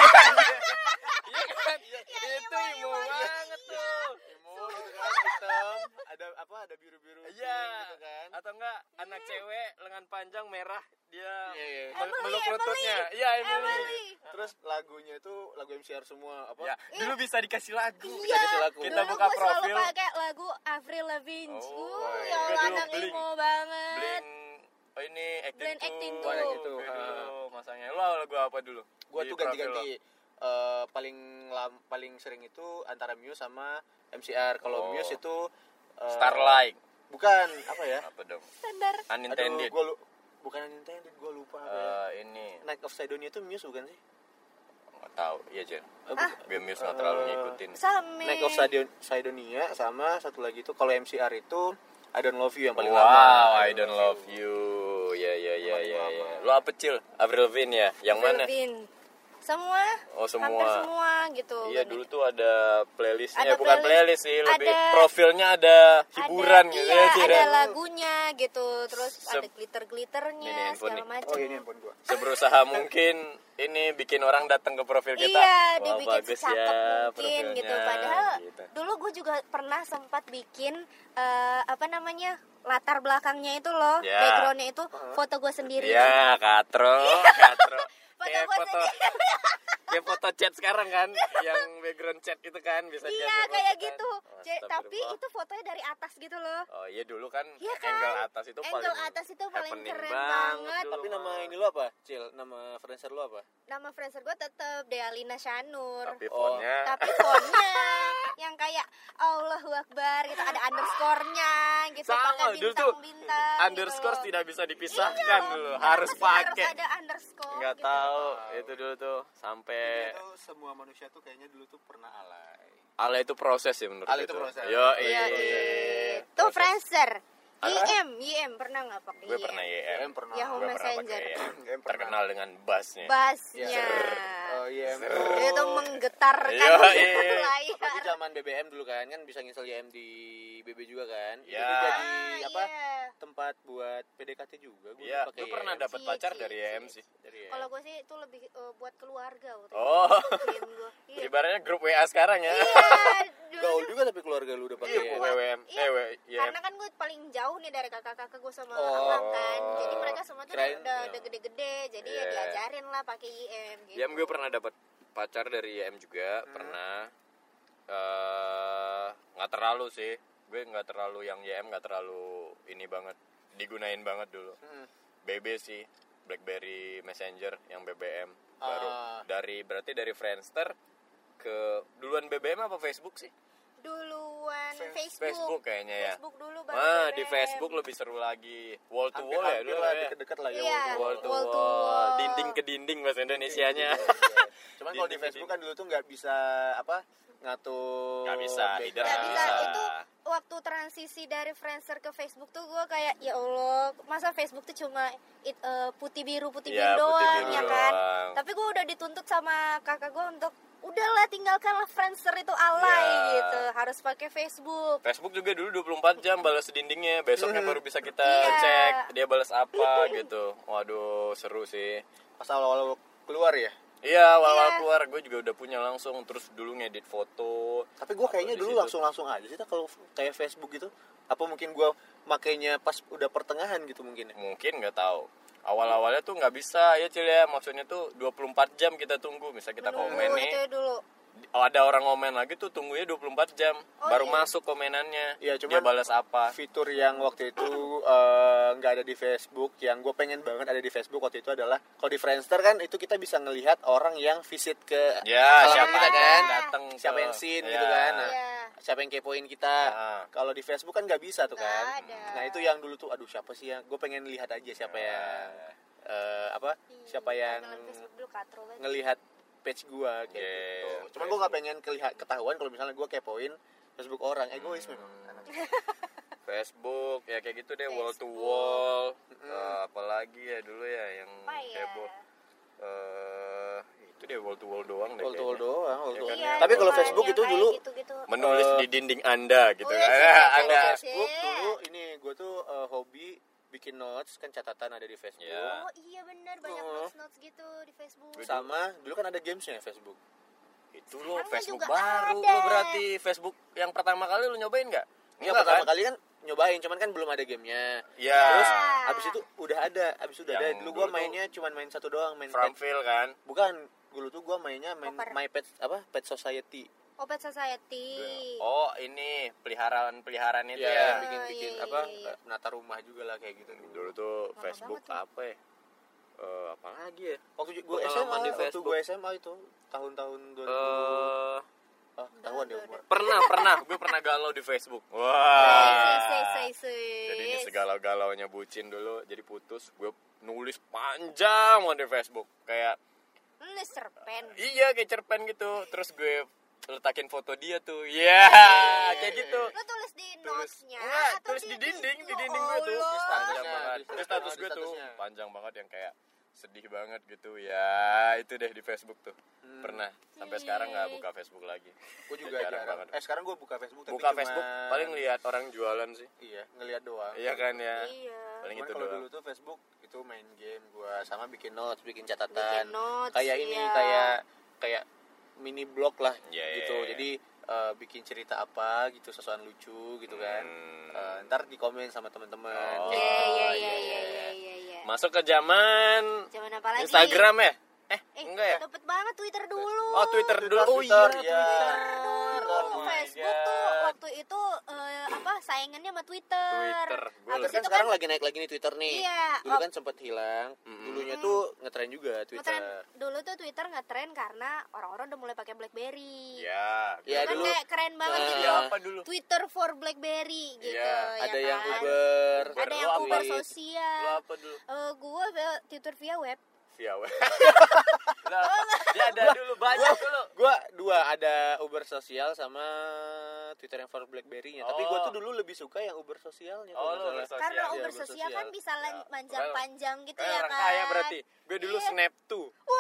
Speaker 5: Iya kan? Itu imo banget tuh.
Speaker 6: imo gitu kan hitam ada apa ada biru biru
Speaker 5: Iya.
Speaker 6: gitu kan
Speaker 5: atau enggak anak cewek lengan panjang merah dia
Speaker 6: Iya, iya.
Speaker 5: mel-
Speaker 4: Emily,
Speaker 5: meluk lututnya iya Emily
Speaker 4: Emily.
Speaker 6: terus lagunya itu lagu MCR semua apa
Speaker 5: ya dulu bisa dikasih lagu
Speaker 4: Iya,
Speaker 6: kasih lagu.
Speaker 5: Kita
Speaker 4: dulu
Speaker 5: buka
Speaker 4: gua selalu
Speaker 5: profil.
Speaker 4: pakai lagu Avril Lavigne.
Speaker 5: Oh,
Speaker 4: uh,
Speaker 5: iya.
Speaker 4: ya
Speaker 5: Gua
Speaker 4: Allah anak emo banget.
Speaker 5: Blink Oh ini acting tuh.
Speaker 4: acting
Speaker 6: ha.
Speaker 5: dulu masangnya. Lo lagu apa dulu?
Speaker 6: Gua
Speaker 5: Di
Speaker 6: tuh ganti-ganti eh, paling lam, paling sering itu antara Muse sama MCR. Kalau
Speaker 5: Oh.
Speaker 6: Muse itu
Speaker 5: lo.
Speaker 6: eh,
Speaker 5: Starlight.
Speaker 6: Bukan, apa ya?
Speaker 5: Apa dong?
Speaker 4: standar
Speaker 5: Unintended.
Speaker 6: Aduh, gua lu- bukan unintended, gua lupa apa ya.
Speaker 5: Eh, ini
Speaker 6: Night of Sidonia itu Muse bukan sih?
Speaker 5: nggak tahu. Iya Jen.
Speaker 6: Bu-
Speaker 5: Gue Muse nggak terlalu
Speaker 6: Eh,
Speaker 5: ngikutin.
Speaker 4: Same
Speaker 6: Night of Sidon- Sidonia sama satu lagi itu kalau MCR itu I Don't Love You yang paling
Speaker 5: wow,
Speaker 6: lama.
Speaker 5: I don't love you. Ya ya ya ya
Speaker 6: lama.
Speaker 5: ya. Lo apa cil? Avril Lavigne ya? Yang mana?
Speaker 4: Melvin. Semua
Speaker 5: Oh semua.
Speaker 4: hampir semua gitu
Speaker 5: Iya dulu tuh ada playlistnya,
Speaker 4: Ada
Speaker 5: bukan
Speaker 4: playlist,
Speaker 5: playlist sih, lebih
Speaker 4: ada-
Speaker 5: profilnya ada hiburan
Speaker 4: ada,
Speaker 5: gitu
Speaker 4: iya,
Speaker 5: ya
Speaker 4: ada
Speaker 5: ya.
Speaker 4: lagunya gitu terus
Speaker 5: Se-
Speaker 4: ada glitter glitternya
Speaker 5: Ini
Speaker 4: segala
Speaker 5: nih.
Speaker 4: macam
Speaker 6: Oh ini handphone gua.
Speaker 5: Seberusaha mungkin ini bikin orang datang ke profil kita.
Speaker 4: Iya,
Speaker 5: Wah,
Speaker 4: dibikin
Speaker 5: bagus ya
Speaker 4: mungkin gitu. Padahal
Speaker 5: gitu.
Speaker 4: dulu gue juga pernah sempat bikin eh, apa namanya latar belakangnya itu loh,
Speaker 5: Ya.
Speaker 4: backgroundnya itu foto gue sendiri.
Speaker 5: Iya, katro, katro. (laughs)
Speaker 4: Foto
Speaker 5: Kayak
Speaker 4: gua
Speaker 5: foto, kayak foto chat sekarang kan, yang background chat itu kan bisa
Speaker 4: Iya kayak
Speaker 5: kan.
Speaker 4: gitu.
Speaker 5: Oh,
Speaker 4: J- tapi itu fotonya dari atas gitu loh.
Speaker 5: Oh iya dulu kan,
Speaker 4: Iya kan?
Speaker 5: angle atas itu
Speaker 4: Angle
Speaker 5: paling
Speaker 4: atas itu paling keren
Speaker 5: banget.
Speaker 4: banget.
Speaker 5: dulu
Speaker 6: Tapi nama ini lu apa? Cil, nama friendster lu apa?
Speaker 4: Nama friendster gue tetap Dealina Shanur.
Speaker 5: Tapi
Speaker 6: Oh.
Speaker 5: fontnya
Speaker 4: Tapi fontnya yang kayak Allahu Akbar gitu ada underscore-nya gitu
Speaker 5: sama
Speaker 4: pakai
Speaker 5: dulu tuh
Speaker 4: bintang-bintang
Speaker 5: underscore
Speaker 4: gitu.
Speaker 5: tidak bisa dipisahkan
Speaker 4: Iya,
Speaker 5: dulu, harus pakai.
Speaker 4: harus ada underscore
Speaker 5: Nggak
Speaker 4: gitu.
Speaker 5: tahu itu dulu tuh sampai
Speaker 6: Itu semua manusia tuh kayaknya dulu tuh pernah alay.
Speaker 5: ala itu proses ya menurut
Speaker 6: Ala
Speaker 5: gue
Speaker 6: itu proses.
Speaker 5: Yo,
Speaker 4: Iya,
Speaker 5: iya.
Speaker 4: itu.
Speaker 5: Apa?
Speaker 4: IM, IM pernah nggak pakai
Speaker 5: Gue pernah YM.
Speaker 6: YM pernah.
Speaker 4: Yahoo Messenger.
Speaker 5: YM. (laughs)
Speaker 6: YM pernah.
Speaker 5: Terkenal dengan bassnya.
Speaker 4: Bassnya.
Speaker 6: Oh iya.
Speaker 4: Itu menggetarkan
Speaker 5: Iya, iya.
Speaker 6: Apalagi
Speaker 4: layar.
Speaker 6: zaman BBM dulu kan, kan bisa nginstal YM di BB juga kan.
Speaker 5: Ya.
Speaker 6: Jadi jadi apa?
Speaker 4: Iya.
Speaker 6: Tempat buat PDKT juga. Gua
Speaker 5: Iya,
Speaker 6: pakai
Speaker 5: gue pernah
Speaker 6: YM.
Speaker 5: dapat pacar
Speaker 4: cie,
Speaker 5: dari
Speaker 4: cie.
Speaker 5: YM sih.
Speaker 6: Dari YM.
Speaker 4: Kalau gue sih itu lebih eh, buat keluarga waktu itu.
Speaker 5: Oh. (laughs)
Speaker 4: Iya.
Speaker 5: ibaratnya grup WA sekarang ya.
Speaker 4: Iya, (laughs)
Speaker 6: Gaul juga tapi keluarga lu udah pakai
Speaker 5: Iya. WWM.
Speaker 4: Iya,
Speaker 5: Eh, YM.
Speaker 4: Karena kan gue paling jauh nih dari kakak-kakak gue sama
Speaker 6: Oh.
Speaker 4: abang kan. Jadi mereka semua tuh
Speaker 6: Kirain,
Speaker 4: udah,
Speaker 6: iya.
Speaker 4: udah gede-gede. Jadi ya
Speaker 5: Iya.
Speaker 4: diajarin lah pakai IM gitu.
Speaker 5: Gue pernah dapat pacar dari YM juga, pernah eh nggak terlalu sih. Gue nggak terlalu yang YM nggak terlalu ini banget digunain banget dulu.
Speaker 6: Hmm.
Speaker 5: BB sih, BlackBerry Messenger yang BBM baru
Speaker 6: Ah.
Speaker 5: dari berarti dari Friendster ke duluan BBM apa Facebook sih?
Speaker 4: Duluan Facebook.
Speaker 5: Facebook kayaknya ya.
Speaker 4: Facebook dulu baru
Speaker 5: Ah, di. Facebook lebih seru lagi. Wall to wall ya dulu
Speaker 6: lah
Speaker 5: ya.
Speaker 6: deket-deket lah ya.
Speaker 4: Iya.
Speaker 6: wall to
Speaker 5: Wall
Speaker 6: wall.
Speaker 5: to
Speaker 4: Wall to
Speaker 5: wall.
Speaker 4: wall.
Speaker 5: Dinding ke dinding bahasa Indonesianya.
Speaker 6: Cuman kalau di Facebook kan dulu tuh nggak bisa apa ngatur
Speaker 5: Nggak bisa,
Speaker 4: Nggak
Speaker 5: nggak
Speaker 4: bisa. Itu waktu transisi dari Friendster ke Facebook tuh gue kayak ya Allah masa Facebook tuh cuma it, eh, putih biru putih
Speaker 5: Iya,
Speaker 4: biru
Speaker 5: putih
Speaker 4: doang
Speaker 5: biru
Speaker 4: ya kan
Speaker 5: doang.
Speaker 4: tapi gue udah dituntut sama kakak gue untuk udahlah tinggalkanlah Friendster itu alay
Speaker 5: Iya.
Speaker 4: gitu harus pakai Facebook
Speaker 5: Facebook juga dulu 24 jam balas dindingnya, besoknya baru bisa kita
Speaker 4: Iya.
Speaker 5: cek dia balas apa (laughs) gitu. Waduh, seru sih.
Speaker 6: Pas awal-awal keluar ya.
Speaker 5: Iya, awal-awal
Speaker 4: Iya.
Speaker 5: keluar gue juga udah punya langsung terus dulu ngedit foto.
Speaker 6: Tapi gue kayaknya dulu langsung-langsung aja sih kalau kayak Facebook gitu. Apa mungkin gue makainya pas udah pertengahan gitu mungkin ya?
Speaker 5: Mungkin nggak tahu. Awal-awalnya tuh nggak bisa ya Cil ya, maksudnya tuh 24 jam kita tunggu, bisa kita komen nih.
Speaker 4: itu dulu
Speaker 5: ada orang komen lagi tuh tunggunya 24 jam
Speaker 4: Oh,
Speaker 5: baru
Speaker 4: iya.
Speaker 5: masuk komenannya.
Speaker 6: Iya,
Speaker 5: dia
Speaker 6: cuman-
Speaker 5: balas apa?
Speaker 6: Fitur yang waktu itu eh, nggak ada di Facebook, yang gue pengen banget ada di Facebook waktu itu adalah kalau di Friendster kan itu kita bisa ngelihat orang yang visit ke
Speaker 5: Ya, siapa
Speaker 6: kita kan,
Speaker 5: datang
Speaker 6: siapa
Speaker 5: ke-
Speaker 6: yang sin
Speaker 5: Iya.
Speaker 6: gitu kan, nah,
Speaker 4: Iya.
Speaker 6: siapa yang kepoin kita.
Speaker 5: Ah.
Speaker 6: Kalau di Facebook kan nggak bisa tuh kan.
Speaker 4: ada.
Speaker 6: Nah itu yang dulu tuh, aduh siapa sih yang gue pengen lihat aja siapa yang eh, apa, siapa yang
Speaker 4: banget.
Speaker 6: ngelihat page gua kayak
Speaker 5: Yeah,
Speaker 6: gitu. Cuman gua nggak pengen kelihat ketahuan kalau misalnya gua kepoin Facebook orang. Egois
Speaker 5: Hmm.
Speaker 6: memang. (laughs)
Speaker 5: Facebook ya kayak gitu deh wall to wall Eh, apalagi ya dulu ya yang
Speaker 4: ya
Speaker 5: heboh eh itu deh wall to wall doang deh
Speaker 6: Wall to wall
Speaker 5: kayaknya.
Speaker 6: doang, wall to
Speaker 5: Iya
Speaker 6: wall.
Speaker 5: kan?
Speaker 4: Iya,
Speaker 6: Tapi kalau Facebook itu dulu
Speaker 5: menulis di dinding anda gitu
Speaker 4: Wih,
Speaker 5: kan
Speaker 4: sih, (laughs)
Speaker 5: anda
Speaker 4: sih.
Speaker 6: Facebook dulu ini gua tuh eh, hobi bikin notes kan catatan ada di Facebook.
Speaker 5: Iya.
Speaker 4: Oh iya benar banyak
Speaker 6: Oh.
Speaker 4: notes notes gitu di Facebook.
Speaker 6: Sama dulu kan ada gamesnya Facebook.
Speaker 5: itu lo Facebook baru
Speaker 4: ada.
Speaker 5: lo berarti Facebook yang pertama kali lo nyobain nggak
Speaker 6: Iya pertama
Speaker 5: kan?
Speaker 6: kali kan nyobain, cuman kan belum ada gamenya.
Speaker 5: Iya.
Speaker 6: Terus abis itu udah ada, abis itu udah ada.
Speaker 5: Yang
Speaker 6: Dulu gua
Speaker 5: dulu tuh
Speaker 6: mainnya cuman main satu doang, main pet.
Speaker 5: Farmville kan
Speaker 6: Bukan, dulu tuh gua mainnya main
Speaker 4: Poker.
Speaker 6: My Pet apa? Pet Society.
Speaker 4: Opet Society.
Speaker 5: Oh, ini peliharaan-peliharaan itu
Speaker 6: Iya,
Speaker 5: ya.
Speaker 6: bikin bikin
Speaker 4: iya,
Speaker 6: apa
Speaker 4: iya, iya.
Speaker 6: menata rumah juga lah kayak gitu
Speaker 5: Dulu tuh
Speaker 4: Lama
Speaker 5: Facebook
Speaker 4: banget tuh.
Speaker 5: apa ya? Eh, apa lagi ya?
Speaker 6: waktu gue SMA
Speaker 5: di
Speaker 6: waktu
Speaker 5: Facebook.
Speaker 6: gue SMA itu tahun-tahun 2000
Speaker 5: Eh,
Speaker 6: ah, tahuan ya umur
Speaker 5: pernah, pernah. Gue pernah galau di Facebook. Wah.
Speaker 4: say, say, say.
Speaker 5: Jadi ini segalau-galaunya bucin dulu, jadi putus. Gue nulis panjang di Facebook. Kayak
Speaker 4: Nulis cerpen.
Speaker 5: iya kayak cerpen gitu. Terus gue letakin foto dia tuh. Iya, kayak gitu.
Speaker 4: Lu tulis di notes-nya
Speaker 5: enggak,
Speaker 4: atau
Speaker 5: tulis di dinding, di
Speaker 4: Ya
Speaker 5: dinding gue tuh. Panjang banget.
Speaker 6: di
Speaker 5: Terus
Speaker 6: status-
Speaker 5: gue tuh panjang banget yang kayak sedih banget gitu. Ya, itu deh di Facebook tuh. Pernah. Sampai sekarang nggak buka Facebook lagi.
Speaker 6: gue juga
Speaker 5: Jarang
Speaker 6: jarang.
Speaker 5: banget.
Speaker 6: eh sekarang gue buka Facebook tapi
Speaker 5: Buka
Speaker 6: cuma-
Speaker 5: Facebook paling lihat orang jualan sih.
Speaker 6: iya ngelihat doang
Speaker 5: Iya kan ya.
Speaker 4: Iya.
Speaker 5: Paling
Speaker 6: Cuman
Speaker 5: itu
Speaker 6: kalau
Speaker 5: doang.
Speaker 6: dulu tuh Facebook itu main game gua sama bikin notes, bikin catatan.
Speaker 4: Bikin notes,
Speaker 6: kayak ini
Speaker 4: iya.
Speaker 6: kayak kayak mini blog lah
Speaker 5: Iya, iya,
Speaker 6: gitu.
Speaker 5: iya.
Speaker 6: Jadi eh, bikin cerita apa gitu sesuatu lucu gitu kan.
Speaker 5: Hmm.
Speaker 6: Eh, ntar di komen sama teman-teman.
Speaker 5: Oh,
Speaker 4: Iya, iya,
Speaker 6: gitu.
Speaker 4: iya,
Speaker 5: iya,
Speaker 4: iya,
Speaker 5: iya. Masuk ke zaman
Speaker 4: Zaman apa lagi?
Speaker 5: Instagram ya? Eh,
Speaker 4: Eh,
Speaker 5: enggak ya?
Speaker 4: Dapet banget Twitter dulu.
Speaker 5: Oh, Twitter dulu. Oh iya,
Speaker 6: Twitter, iya.
Speaker 5: Twitter.
Speaker 4: Dulu
Speaker 5: Oh
Speaker 4: Facebook tuh waktu itu eh, apa saingannya sama Twitter.
Speaker 5: Twitter.
Speaker 6: Terus kan
Speaker 4: itu
Speaker 6: sekarang
Speaker 4: kan
Speaker 6: lagi naik lagi nih Twitter nih.
Speaker 4: Iya.
Speaker 6: Dulu
Speaker 4: Oh.
Speaker 6: kan sempat hilang.
Speaker 5: Mm-mm.
Speaker 6: Dulunya tuh ngetren juga Twitter.
Speaker 4: ngetren- dulu tuh Twitter ngetren karena orang-orang udah mulai pakai BlackBerry.
Speaker 5: Ya.
Speaker 6: Iya,
Speaker 4: kan
Speaker 6: dulu.
Speaker 4: kayak keren banget
Speaker 6: Nah,
Speaker 4: gitu.
Speaker 5: Iya, apa dulu?
Speaker 4: Twitter for BlackBerry gitu.
Speaker 5: Iya,
Speaker 4: ya
Speaker 6: ada
Speaker 4: kan?
Speaker 6: yang Uber.
Speaker 4: Ada yang Uber sosial.
Speaker 5: Lo apa dulu?
Speaker 4: Eh, gua via- Twitter via web.
Speaker 5: Via web. Lah, dia ada dulu banyak dulu.
Speaker 6: Gua dua ada Uber sosial sama Twitter yang for BlackBerry-nya. Tapi gua
Speaker 5: Oh.
Speaker 6: tuh dulu lebih suka yang Uber sosialnya.
Speaker 5: Oh, Uber sosial.
Speaker 4: Karena
Speaker 6: Iya,
Speaker 4: Uber sosial kan bisa
Speaker 5: Ya,
Speaker 4: panjang-panjang gitu
Speaker 5: Kayak
Speaker 4: ya kan.
Speaker 5: kaya berarti. Gue dulu
Speaker 4: Iya.
Speaker 5: snap tuh.
Speaker 4: Tuh.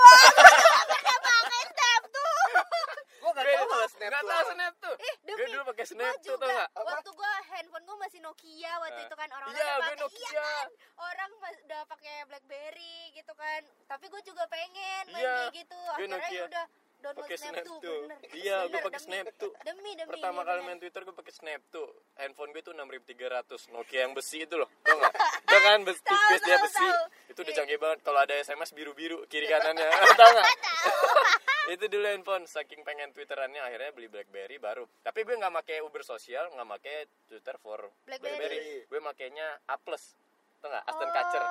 Speaker 6: Nggak
Speaker 5: Gue
Speaker 6: tahu Snap
Speaker 5: tahu
Speaker 6: apa.
Speaker 5: snap tuh.
Speaker 4: Eh, demi
Speaker 5: Gue dulu pakai snap tuh
Speaker 4: juga
Speaker 5: tau nggak?
Speaker 4: waktu gua handphone gua masih Nokia waktu
Speaker 5: Nah.
Speaker 4: itu kan orang
Speaker 5: Iya, gue
Speaker 4: pakai
Speaker 5: Nokia.
Speaker 4: iya kan orang udah pakai BlackBerry gitu kan tapi gue juga pengen main
Speaker 5: Iya,
Speaker 4: gitu
Speaker 5: gue
Speaker 4: akhirnya
Speaker 5: Nokia.
Speaker 4: udah download
Speaker 5: Pakai
Speaker 4: Snap,
Speaker 5: Snap
Speaker 4: tuh,
Speaker 5: tuh.
Speaker 4: bener.
Speaker 5: Iya, gue pakai Snap tuh.
Speaker 4: demi demi
Speaker 5: Pertama
Speaker 4: iya,
Speaker 5: kali main Twitter gue pakai Snap tuh. Handphone gue tuh 6300 Nokia yang besi itu loh. Tau nggak? (laughs) Tau kan besi tipis dia besi.
Speaker 4: tahu.
Speaker 5: Itu udah
Speaker 4: Iya.
Speaker 5: canggih banget. Kalau ada SMS biru-biru kiri kanannya. (laughs) Tau nggak? (laughs) itu dulu handphone saking pengen twitterannya akhirnya beli BlackBerry baru. Tapi gue nggak pakai Uber sosial nggak pakai Twitter for
Speaker 4: BlackBerry.
Speaker 5: BlackBerry. Gue makainya A plus. Tau nggak? Aston Catcher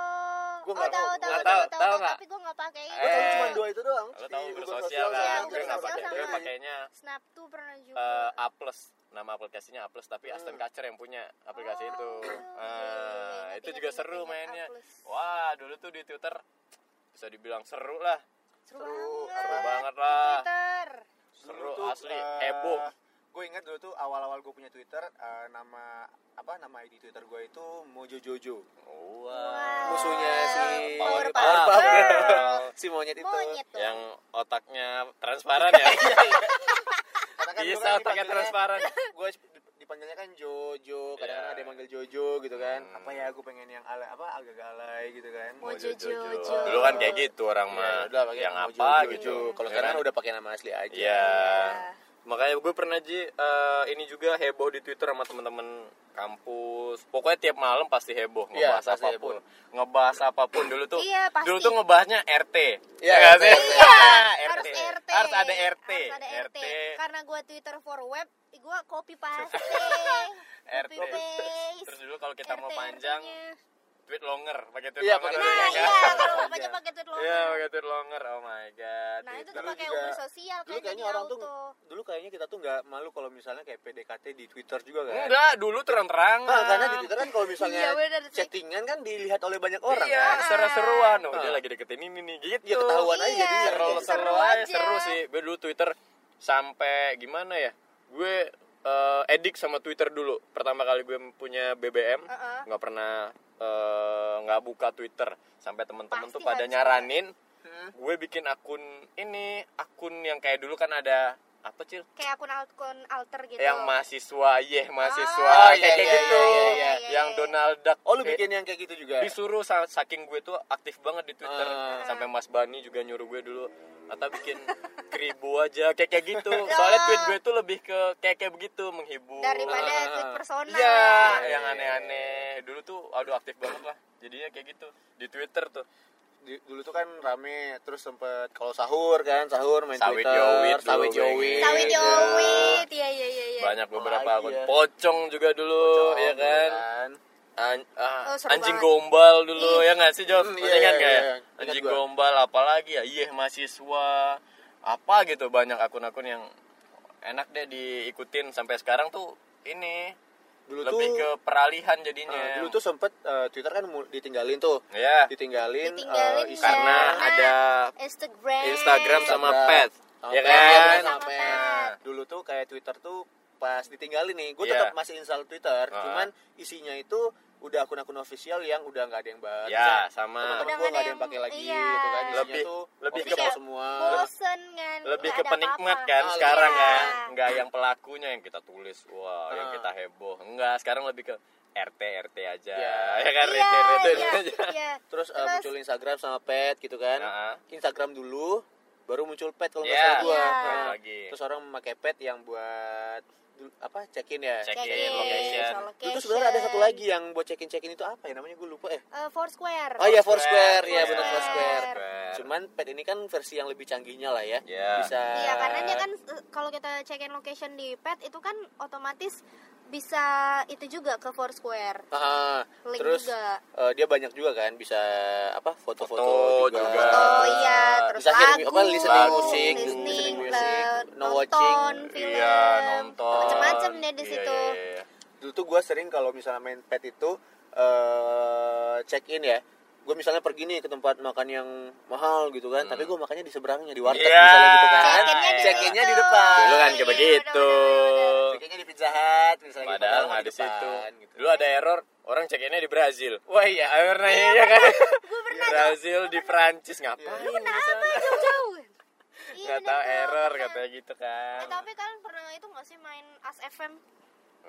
Speaker 4: Oh,
Speaker 6: Gua
Speaker 4: oh,
Speaker 6: nggak
Speaker 4: tahu,
Speaker 6: tahu,
Speaker 4: tahu,
Speaker 6: gua
Speaker 4: tahu,
Speaker 5: tahu,
Speaker 4: tahu,
Speaker 5: tahu
Speaker 4: tahu,
Speaker 5: nggak?
Speaker 4: tapi gue nggak pakai
Speaker 6: tahu
Speaker 5: Eh.
Speaker 6: cuma dua itu doang.
Speaker 5: lo sosial kan?
Speaker 4: Iya,
Speaker 5: gue
Speaker 4: Uber
Speaker 5: nggak pakai. Gue pakainya
Speaker 4: Snap tuh pernah juga.
Speaker 5: eh, A plus. Nama aplikasinya A plus tapi Aston Catcher yang punya aplikasi
Speaker 4: Oh,
Speaker 5: itu.
Speaker 4: Iya,
Speaker 5: itu juga seru mainnya. Wah dulu tuh di Twitter bisa dibilang seru lah
Speaker 4: seru,
Speaker 6: Seru,
Speaker 4: banget
Speaker 5: seru banget
Speaker 4: Di
Speaker 5: lah
Speaker 4: Twitter
Speaker 5: seru
Speaker 6: Dulu tuh,
Speaker 5: asli
Speaker 6: eh,
Speaker 5: heboh
Speaker 6: Gue ingat dulu tuh awal-awal gue punya Twitter eh, nama apa nama ID Twitter gue itu Mojo Jojo.
Speaker 5: Wah.
Speaker 6: Musuhnya si
Speaker 4: Powerpuff
Speaker 6: Powerpuff
Speaker 4: Girl.
Speaker 6: Girl. si monyet itu.
Speaker 4: monyet tuh
Speaker 5: yang otaknya transparan ya (laughs)
Speaker 6: Karena kan
Speaker 5: bisa
Speaker 6: kan
Speaker 5: otaknya transparan
Speaker 6: gue dipanggilnya kan Jojo, kadang-kadang
Speaker 5: Iya.
Speaker 6: ada yang manggil Jojo gitu kan.
Speaker 5: Hmm.
Speaker 6: Apa ya gue pengen yang alay apa agak-agak alay gitu kan.
Speaker 4: Mojo
Speaker 5: Mojo
Speaker 4: Jojo.
Speaker 5: dulu kan kayak gitu orang
Speaker 6: Ya,
Speaker 5: mah
Speaker 6: udah pakai
Speaker 5: yang
Speaker 6: Mojo
Speaker 5: apa
Speaker 6: Jojo.
Speaker 5: gitu
Speaker 6: Kalau
Speaker 5: Ya
Speaker 6: sekarang
Speaker 5: kan?
Speaker 6: kan udah pakai nama asli aja.
Speaker 5: Iya.
Speaker 4: Iya.
Speaker 5: Makanya gue pernah Ji eh, ini juga heboh di Twitter sama temen-temen kampus. Pokoknya tiap malam pasti heboh
Speaker 6: Iya,
Speaker 5: ngebahas
Speaker 6: pasti
Speaker 5: apa pun. Ngebahas apa pun dulu tuh.
Speaker 4: Iya, pasti.
Speaker 5: Dulu tuh ngebahasnya RT.
Speaker 6: Iya,
Speaker 5: nggak
Speaker 6: RT.
Speaker 5: sih?
Speaker 4: Iya, (laughs) harus
Speaker 5: RT.
Speaker 4: RT.
Speaker 5: Harus ada RT.
Speaker 4: Harus ada RT. Karena gua Twitter for web, gua copy paste.
Speaker 5: RT. (laughs)
Speaker 4: Copy paste.
Speaker 5: Terus dulu kalau kita mau
Speaker 4: RT,
Speaker 5: panjang,
Speaker 4: RT-nya.
Speaker 5: Tweet longer, pakai tweet
Speaker 6: Iya,
Speaker 5: longer.
Speaker 6: pakai
Speaker 4: Nah,
Speaker 5: ya
Speaker 4: iya, kalau baca pakai tweet lo.
Speaker 5: Iya, pakai tweet longer. Oh my god.
Speaker 4: Nah, itu tuh
Speaker 6: Dulu
Speaker 4: pakai Uber sosial
Speaker 6: Dulu kayaknya
Speaker 4: jadi
Speaker 6: orang tuh
Speaker 4: auto.
Speaker 6: dulu kayaknya kita tuh nggak malu kalau misalnya kayak PDKT di Twitter juga kan.
Speaker 5: Enggak, dulu terang-terangan.
Speaker 6: Nah, karena di Twitter kan kalau misalnya
Speaker 4: Iya, bener
Speaker 6: chattingan kan dilihat oleh banyak orang
Speaker 5: iya,
Speaker 6: kan.
Speaker 5: seru-seruan. Oh, dia
Speaker 6: Ah.
Speaker 5: lagi deketin ini nih, gitu.
Speaker 6: Ya ketahuan aja
Speaker 4: Iya.
Speaker 6: jadinya.
Speaker 5: seru,
Speaker 4: Seru
Speaker 5: seru aja,
Speaker 4: aja.
Speaker 5: seru sih. Gue dulu Twitter sampai gimana ya? Gue eh, edik sama Twitter dulu. Pertama kali gue punya BBM,
Speaker 4: Uh-uh.
Speaker 5: nggak pernah eh, nggak buka Twitter. Sampai temen-temen tuh pada nyaranin,
Speaker 6: Hmm.
Speaker 5: gue bikin akun ini, akun yang kayak dulu kan ada apa cil?
Speaker 4: Kayak akun akun alter gitu.
Speaker 5: Yang mahasiswa, yeh mahasiswa,
Speaker 6: Oh, iya,
Speaker 5: kayak
Speaker 6: iya,
Speaker 5: gitu.
Speaker 6: iya, iya, iya,
Speaker 5: yang
Speaker 4: iya.
Speaker 5: Donald Duck.
Speaker 6: Oh, lu
Speaker 5: kayak-
Speaker 6: bikin yang kayak gitu juga.
Speaker 5: disuruh sa- saking gue tuh aktif banget di Twitter
Speaker 6: Ah.
Speaker 5: sampai Mas Bani juga nyuruh gue dulu atau bikin kribo aja kayak kayak gitu (laughs) soalnya tweet gue tuh lebih ke kayak kayak begitu menghibur
Speaker 4: daripada
Speaker 6: Ah.
Speaker 4: tweet personal.
Speaker 5: iya yang aneh-aneh dulu tuh aduh aktif banget lah jadinya kayak gitu di Twitter tuh
Speaker 6: di- dulu tuh kan rame terus sempet kalau sahur kan sahur main
Speaker 5: Sawit
Speaker 6: Twitter,
Speaker 5: Yowit
Speaker 6: sawit
Speaker 5: Bang.
Speaker 6: Yowit.
Speaker 4: Sawit
Speaker 6: ya.
Speaker 4: Yowit, iya iya iya. iya.
Speaker 5: banyak beberapa akun
Speaker 6: ya?
Speaker 5: pocong juga dulu
Speaker 6: Pocong,
Speaker 5: ya kan
Speaker 6: kan.
Speaker 5: An- ah,
Speaker 4: Oh,
Speaker 5: anjing
Speaker 4: banget.
Speaker 5: gombal dulu ya nggak sih Job
Speaker 6: Hmm, iya,
Speaker 5: ingat
Speaker 6: iya,
Speaker 5: nggak ya
Speaker 6: iya. Ingat
Speaker 5: anjing
Speaker 6: gua.
Speaker 5: gombal apalagi ya iya mahasiswa apa gitu banyak akun-akun yang enak deh diikutin sampai sekarang tuh ini
Speaker 6: Dulu
Speaker 5: lebih
Speaker 6: tuh
Speaker 5: ke peralihan jadinya
Speaker 6: eh, dulu tuh sempet eh, Twitter kan ditinggalin tuh.
Speaker 5: ya
Speaker 6: Ditinggalin,
Speaker 4: Ditinggalin
Speaker 6: eh, isi-
Speaker 5: karena
Speaker 4: Karena
Speaker 5: ada
Speaker 4: Instagram.
Speaker 5: Instagram sama pet ya kan
Speaker 6: sama pet. Dulu tuh kayak Twitter tuh pas ditinggalin nih, gue
Speaker 5: Iya.
Speaker 6: tetap masih install Twitter,
Speaker 5: Ah.
Speaker 6: cuman isinya itu udah akun-akun official yang udah nggak ada yang baca.
Speaker 5: ya sama
Speaker 6: Temen-temen
Speaker 4: Udah
Speaker 6: gue
Speaker 4: nggak
Speaker 6: ada yang pakai
Speaker 4: yang-
Speaker 6: lagi
Speaker 4: iya.
Speaker 6: gitu kan. Isinya
Speaker 5: Lebih-
Speaker 6: tuh
Speaker 5: lebih ke
Speaker 6: semua.
Speaker 4: bosen kan
Speaker 5: lebih ke penikmat
Speaker 4: apa-apa.
Speaker 5: kan
Speaker 6: Oh,
Speaker 5: sekarang
Speaker 4: iya.
Speaker 5: kan nggak yang pelakunya yang kita tulis wah yang
Speaker 6: Ah.
Speaker 5: kita heboh enggak sekarang lebih ke RT RT aja
Speaker 6: Iya. (laughs)
Speaker 5: ya kan
Speaker 4: iya,
Speaker 5: RT RT
Speaker 4: iya,
Speaker 5: aja
Speaker 4: iya. (laughs)
Speaker 6: Terus, eh,
Speaker 4: Terus-
Speaker 6: muncul Instagram sama pet gitu kan.
Speaker 5: Heeh.
Speaker 6: Instagram dulu baru muncul pet kalau nggak
Speaker 5: Iya.
Speaker 6: salah gua.
Speaker 4: Iya.
Speaker 6: Nah,
Speaker 5: lagi
Speaker 6: Terus orang memakai pet yang buat apa check-in ya.
Speaker 5: Check-in,
Speaker 4: Check-in,
Speaker 5: location.
Speaker 4: soal
Speaker 6: Itu sebenarnya ada satu
Speaker 4: location.
Speaker 6: lagi yang buat check-in check-in itu apa ya namanya gue lupa eh.
Speaker 4: Eh, Foursquare.
Speaker 6: Oh iya
Speaker 5: Foursquare.
Speaker 6: Foursquare, ya benar
Speaker 4: Foursquare.
Speaker 6: Foursquare. Cuman pet ini kan versi yang lebih canggihnya lah ya.
Speaker 5: Iya.
Speaker 6: Bisa
Speaker 4: Iya karena dia kan eh, kalau kita check in location di pet itu kan otomatis bisa itu juga ke Foursquare.
Speaker 6: Ah,
Speaker 4: Link
Speaker 6: terus
Speaker 4: juga.
Speaker 6: eh, dia banyak juga kan bisa apa foto-foto
Speaker 5: Foto
Speaker 6: juga.
Speaker 5: juga.
Speaker 4: Oh iya, terus
Speaker 6: Bisa kirim
Speaker 4: lagu,
Speaker 6: apa, listening
Speaker 5: musik,
Speaker 4: listening,
Speaker 6: music, no
Speaker 4: nonton
Speaker 6: watching.
Speaker 4: film,
Speaker 5: iya nonton
Speaker 4: macam-macam deh di
Speaker 5: Iya,
Speaker 4: situ.
Speaker 5: iya, iya.
Speaker 6: Dulu tuh gue sering kalau misalnya main pet itu eh check in ya. Gue misalnya pergi nih ke tempat makan yang mahal gitu kan, tapi gue makannya di seberangnya di warteg
Speaker 5: Iya.
Speaker 6: misalnya gitu kan.
Speaker 4: Check-in-nya di
Speaker 6: di depan.
Speaker 5: dulu kan kayak
Speaker 4: Iya,
Speaker 5: begitu
Speaker 6: Check-in-nya di Pizza Hut misalnya gitu,
Speaker 5: padahal nggak di situ
Speaker 6: gitu.
Speaker 5: dulu ada error orang check innya di Brazil wah iya pernah iya kan Brazil di Prancis ngapain
Speaker 6: Iya.
Speaker 5: di sana?
Speaker 4: Jauh. (laughs) Iya,
Speaker 5: nggak
Speaker 4: bener
Speaker 5: tahu
Speaker 4: tuh,
Speaker 5: error
Speaker 4: pernah.
Speaker 5: katanya gitu kan
Speaker 4: Eh, tapi kalian pernah itu nggak sih main As FM?